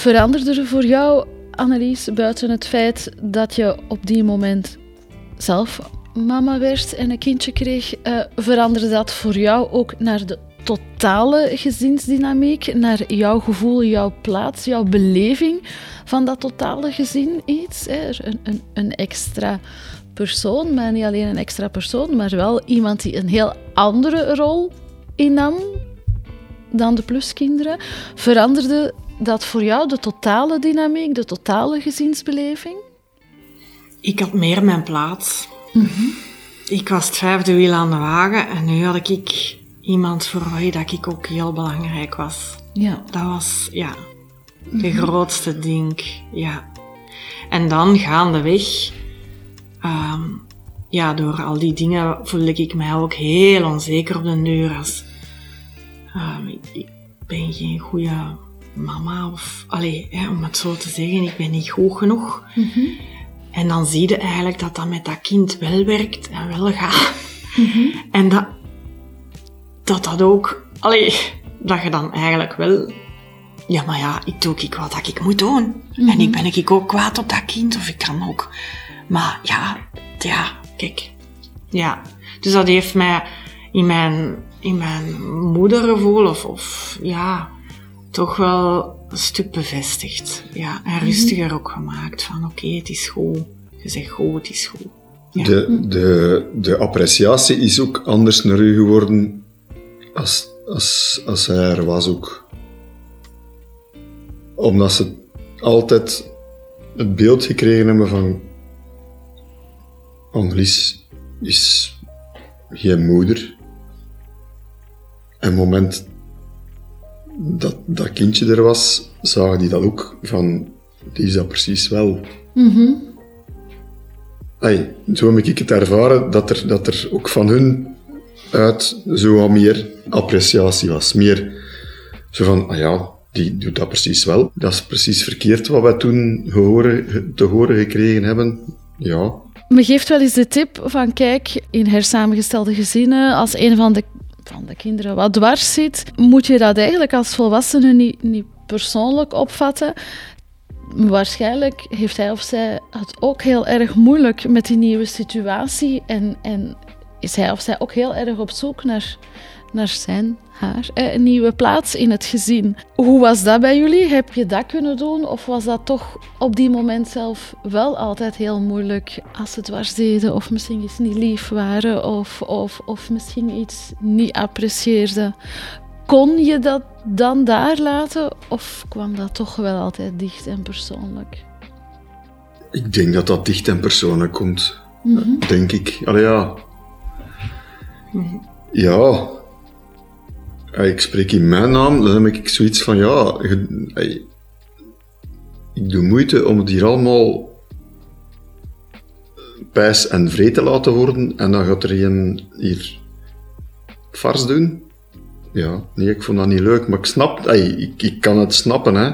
Veranderde er voor jou, Annelies, buiten het feit dat je op die moment zelf mama werd en een kindje kreeg, eh, veranderde dat voor jou ook naar de totale gezinsdynamiek, naar jouw gevoel, jouw plaats, jouw beleving van dat totale gezin iets? Hè? Er Een, een, een extra persoon, maar niet alleen een extra persoon, maar wel iemand die een heel andere rol innam dan de pluskinderen. Veranderde dat voor jou de totale dynamiek, de totale gezinsbeleving? Ik had meer mijn plaats. Ik was het vijfde wiel aan de wagen en nu had ik iemand voor wie dat ik ook heel belangrijk was. Ja. Dat was, ja, de grootste ding, ja. En dan gaandeweg, ehm ja, door al die dingen voelde ik mij ook heel onzeker op de deur. Als, ehm, ik, ik ben geen goede mama, of, allee, hè, om het zo te zeggen, ik ben niet goed genoeg. En dan zie je eigenlijk dat dat met dat kind wel werkt en wel gaat. En dat, dat dat ook, allee, dat je dan eigenlijk wel, ja, maar ja, ik doe ik wat ik moet doen. En ik ben ik ook kwaad op dat kind, of ik kan ook. Maar ja, ja, kijk. Ja, dus dat heeft mij in mijn, in mijn moedergevoel, of, of ja, toch wel een stuk bevestigd. Ja, en rustiger ook gemaakt. Van oké, het is goed. Je zegt goed, het is goed. Ja. De, de, de appreciatie is ook anders naar u geworden als, als, als hij er was ook. Omdat ze altijd het beeld gekregen hebben van Annelies is geen moeder. En het moment dat dat kindje er was, zagen die dat ook van, die is dat precies wel. Ai, zo heb ik het ervaren dat er, dat er ook van hun uit zo wat meer appreciatie was. Meer zo van, ah ja, die doet dat precies wel. Dat is precies verkeerd wat wij toen gehoren, te horen gekregen hebben. Ja, Me geeft wel eens de tip van kijk, in hersamengestelde gezinnen, als een van de, van de kinderen wat dwars zit, moet je dat eigenlijk als volwassene niet, niet persoonlijk opvatten. Waarschijnlijk heeft hij of zij het ook heel erg moeilijk met die nieuwe situatie en, en is hij of zij ook heel erg op zoek naar, naar zijn, haar, eh, een nieuwe plaats in het gezin. Hoe was dat bij jullie? Heb je dat kunnen doen? Of was dat toch op die moment zelf wel altijd heel moeilijk als ze dwars deden of misschien iets niet lief waren of, of, of misschien iets niet apprecieerden? Kon je dat dan daar laten of kwam dat toch wel altijd dicht en persoonlijk? ik denk dat dat dicht en persoonlijk komt. Denk ik. Allee, ja. Ja. Ja, Ik spreek in mijn naam, dan heb ik zoiets van, ja, ik doe moeite om het hier allemaal pijs en vree te laten worden en dan gaat er een hier vars doen. Ja, nee, ik vond dat niet leuk, maar ik snap, ik, ik kan het snappen, hè.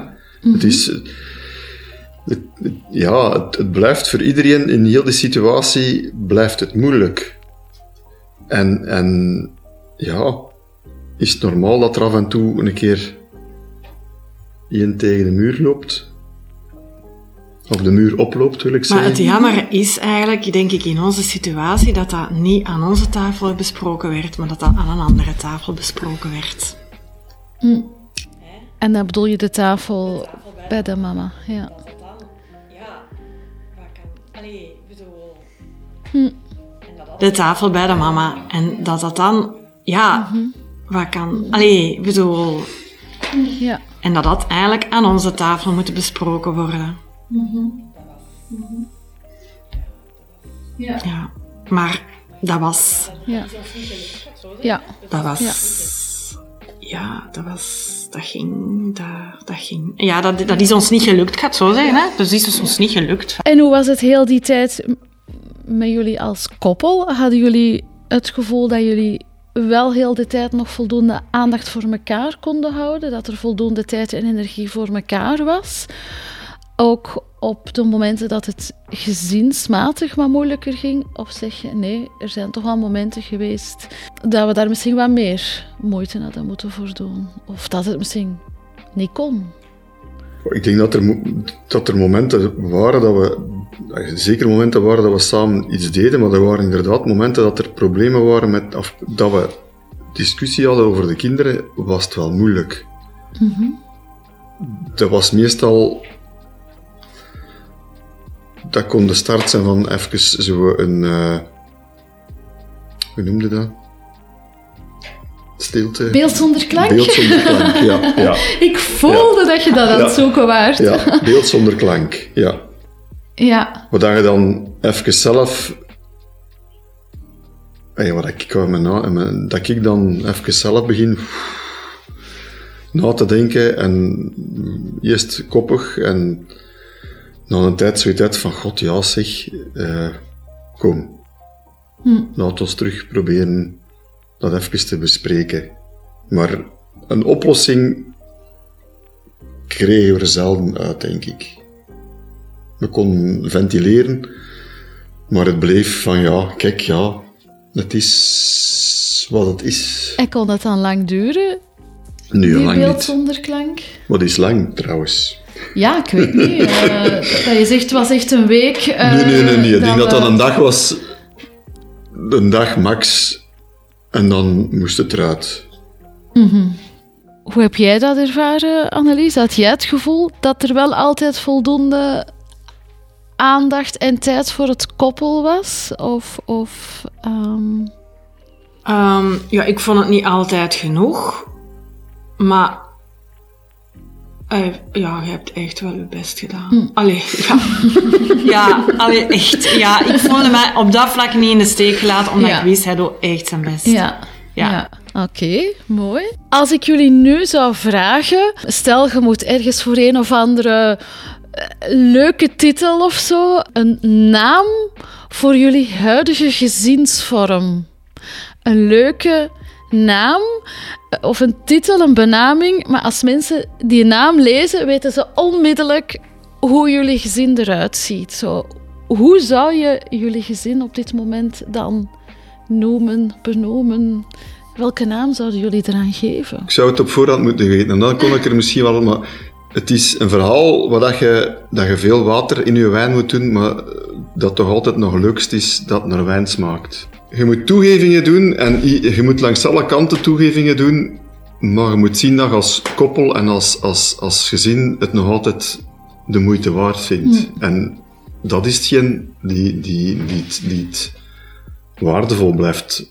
Het is... Het, het- ja, het, het blijft voor iedereen in heel die situatie blijft het moeilijk. En, en ja, is het normaal dat er af en toe een keer één tegen de muur loopt? Of de muur oploopt, wil ik Maar zeggen. het jammer is eigenlijk, denk ik, in onze situatie, dat dat niet aan onze tafel besproken werd, maar dat dat aan een andere tafel besproken werd. En dan bedoel je de tafel bij de mama, ja. De tafel bij de mama. En dat dat dan, ja, wat kan... Allee, ik bedoel... ja. En dat dat eigenlijk aan onze tafel moet besproken worden. Ja. Maar dat was... Ja. Ja. Dat was... Ja, dat was... Dat ging... Dat, dat ging... Ja, dat, dat is ons niet gelukt, ik ga het zo zeggen. Hè? Dus is ons niet gelukt. En hoe was het heel die tijd met jullie als koppel? Hadden jullie het gevoel dat jullie wel heel de tijd nog voldoende aandacht voor elkaar konden houden? Dat er voldoende tijd en energie voor elkaar was? Ook op de momenten dat het gezinsmatig wat moeilijker ging? Of zeg je, nee, er zijn toch wel momenten geweest dat we daar misschien wat meer moeite hadden moeten voor doen? Of dat het misschien niet kon? Ik denk dat er, dat er momenten waren dat we, zeker momenten waren dat we samen iets deden, maar er waren inderdaad momenten dat er problemen waren met, of dat we discussie hadden over de kinderen, was het wel moeilijk. Dat was meestal, dat kon de start zijn van even zo een, eh, hoe noemde dat? Stilte. Beeld zonder klank? Beeld zonder klank, ja. ja. [laughs] Ik voelde dat je dat aan het Ja. zoeken waart. Ja, [laughs] beeld zonder klank, ja. Ja. Wat je dan even zelf. Ey, wat ik me- dat ik dan even zelf begin na te denken en eerst koppig en na een tijd zoiets uit van god ja zeg, eh, kom. Laat ons terug proberen dat even te bespreken. Maar een oplossing kregen we er zelden uit, denk ik. We konden ventileren, maar het bleef van ja, kijk, ja, het is wat het is. En kon dat dan lang duren, Nu die lang beeld niet. zonder klank? Wat is lang trouwens? Ja, ik weet niet. eh, [laughs] dat je zegt, het was echt een week. eh, nee, nee, nee, nee. Ik denk dat dat een dag was, een dag max, en dan moest het eruit. Hoe heb jij dat ervaren, Annelies? Had jij het gevoel dat er wel altijd voldoende aandacht en tijd voor het koppel was? Of, of ehm, Ehm, ja, ik vond het niet altijd genoeg. Maar... eh, ja, je hebt echt wel je best gedaan. Allee, ja. [laughs] ja, allee, echt. Ja, ik voelde mij op dat vlak niet in de steek gelaten, omdat Ja. ik wist, hij doet echt zijn best. Ja. Ja. ja. Oké, mooi. Als ik jullie nu zou vragen, stel je moet ergens voor een of andere leuke titel of zo, een naam voor jullie huidige gezinsvorm. Een leuke naam eh, of een titel, een benaming, maar als mensen die naam lezen, weten ze onmiddellijk hoe jullie gezin eruit ziet. Zo, hoe zou je jullie gezin op dit moment dan noemen, benoemen? Welke naam zouden jullie eraan geven? Ik zou het op voorhand moeten weten. En dan kon ik er misschien wel... Maar het is een verhaal waar dat je, dat je veel water in je wijn moet doen, maar dat toch altijd nog leukst is dat naar wijn smaakt. Je moet toegevingen doen en je moet langs alle kanten toegevingen doen, maar je moet zien dat je als koppel en als, als, als gezin het nog altijd de moeite waard vindt. En dat is hetgeen die, die, die, die het waardevol blijft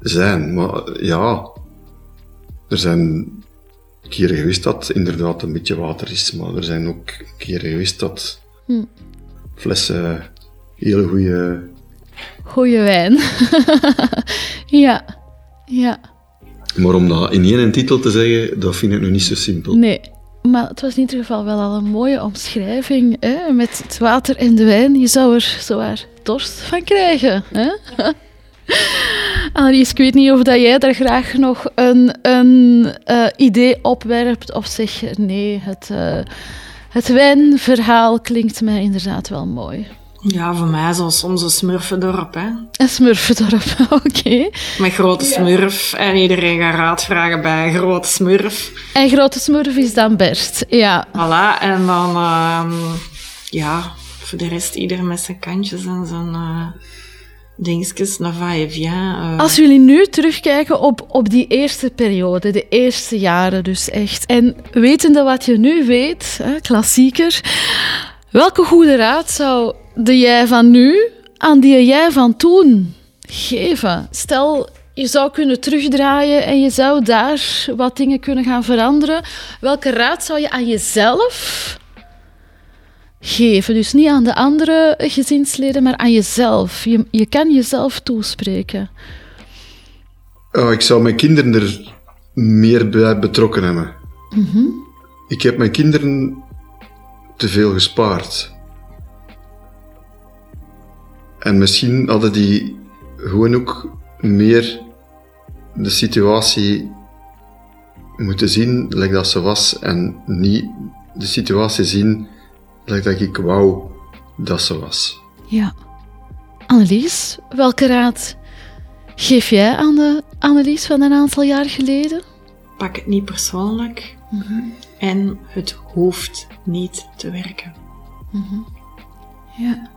zijn. Maar ja, er zijn keren geweest dat inderdaad een beetje water is, maar er zijn ook keren geweest dat flessen hele goede. Goeie wijn. [laughs] ja, ja, Maar om dat in één titel te zeggen, dat vind ik nu niet zo simpel. nee. Maar het was in ieder geval wel al een mooie omschrijving. Hè? Met het water en de wijn. Je zou er zowaar dorst van krijgen. Hè? [laughs] Annelies, ik weet niet of dat jij daar graag nog een, een eh, idee opwerpt. Of zeg je nee, het, eh, het wijnverhaal klinkt mij inderdaad wel mooi. Ja, voor mij zo soms een smurfendorp, hè. Een smurfendorp, [laughs] oké. Met grote smurf. En iedereen gaat raad vragen bij grote smurf. En grote smurf is dan Bert, ja. Voilà, en dan... ehm, ja, voor de rest ieder met zijn kantjes en zijn... dingetjes, naar va-et-vient. eh. Als jullie nu terugkijken op, op die eerste periode, de eerste jaren dus echt, en wetende wat je nu weet, hè, klassieker, welke goede raad zou de jij van nu aan die jij van toen geven? Stel, je zou kunnen terugdraaien en je zou daar wat dingen kunnen gaan veranderen. Welke raad zou je aan jezelf geven? Dus niet aan de andere gezinsleden, maar aan jezelf. Je, je kan jezelf toespreken. Oh, ik zou mijn kinderen er meer bij betrokken hebben. Ik heb mijn kinderen te veel gespaard. En misschien hadden die gewoon ook meer de situatie moeten zien like dat ze was en niet de situatie zien dat ik wou dat ze was. Ja. Annelies, welke raad geef jij aan de Annelies van een aantal jaar geleden? Pak het niet persoonlijk. En het hoeft niet te werken. Ja.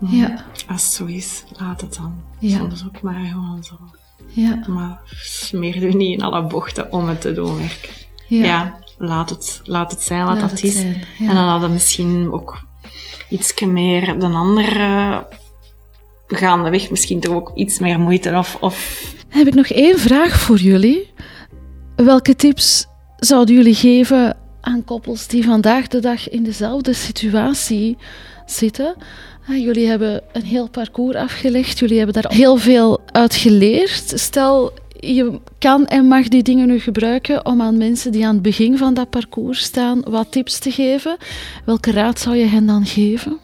Ja. Als het zo is, laat het dan. Ja. Soms ook maar gewoon zo. Ja. Maar smeer u niet in alle bochten om het te doen werken. Ja. Ja, laat, het, laat het zijn wat Laat dat is. zijn, ja. En dan hadden we misschien ook iets meer de andere gaandeweg misschien toch ook iets meer moeite of, of Dan heb ik nog één vraag voor jullie. Welke tips zouden jullie geven aan koppels die vandaag de dag in dezelfde situatie zitten? Ah, Jullie hebben een heel parcours afgelegd, jullie hebben daar heel veel uit geleerd. Stel, je kan en mag die dingen nu gebruiken om aan mensen die aan het begin van dat parcours staan wat tips te geven. Welke raad zou je hen dan geven?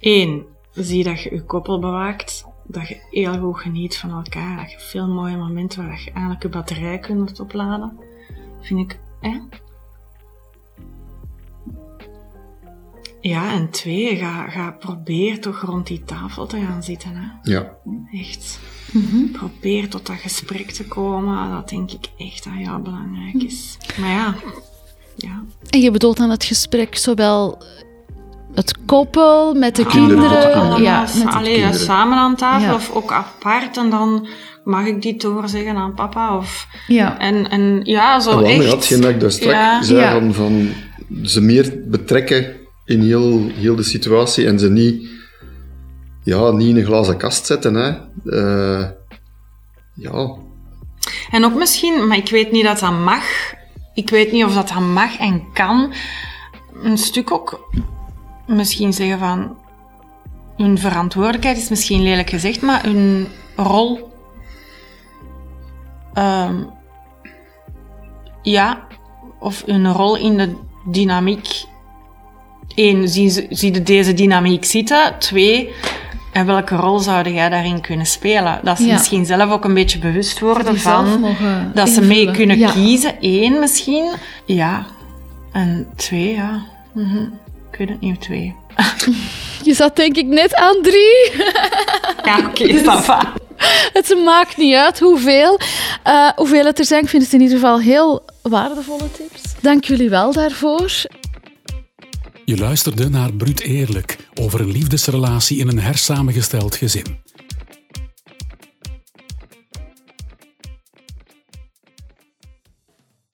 één, zie dat je je koppel bewaakt. Dat je heel goed geniet van elkaar. Dat je veel mooie momenten waar je eigenlijk je batterij kunt opladen. Vind ik, hè? Ja, en twee, ga, ga probeer toch rond die tafel te gaan zitten. Hè? Ja. Echt. Probeer tot dat gesprek te komen. Dat denk ik echt dat heel belangrijk is. Maar ja, ja. En je bedoelt aan het gesprek zowel het koppel, met de Kinderen, kinderen. ja, met- allee, kinderen. samen aan tafel Ja. of ook apart en dan mag ik dit doorzeggen aan papa. Of, ja. en, en ja, zo En wat echt. had je dat ik daar straks Ja. zei, Ja. van, van ze meer betrekken in heel, heel de situatie en ze niet, ja, niet in een glazen kast zetten. Hè. Eh, ja, En ook misschien, maar ik weet niet dat dat mag. Ik weet niet of dat, dat mag en kan. Een stuk ook misschien zeggen van... Hun verantwoordelijkheid is misschien lelijk gezegd, maar hun rol... ehm, ja, of hun rol in de dynamiek... Eén, zie, zie je deze dynamiek zitten? Twee, en welke rol zou jij daarin kunnen spelen? Dat ze Ja. misschien zelf ook een beetje bewust worden van... Dat ze mee kunnen Ja. kiezen, één misschien. Ja. En twee, ja. Mhm. Ik weet het niet, twee. [laughs] Je zat denk ik net aan drie. [laughs] Ja, oké, okay, va. Het maakt niet uit hoeveel. Eh, hoeveel het er zijn, ik vind het in ieder geval heel waardevolle tips. Dank jullie wel daarvoor. Je luisterde naar Bruut Eerlijk over een liefdesrelatie in een hersamengesteld gezin.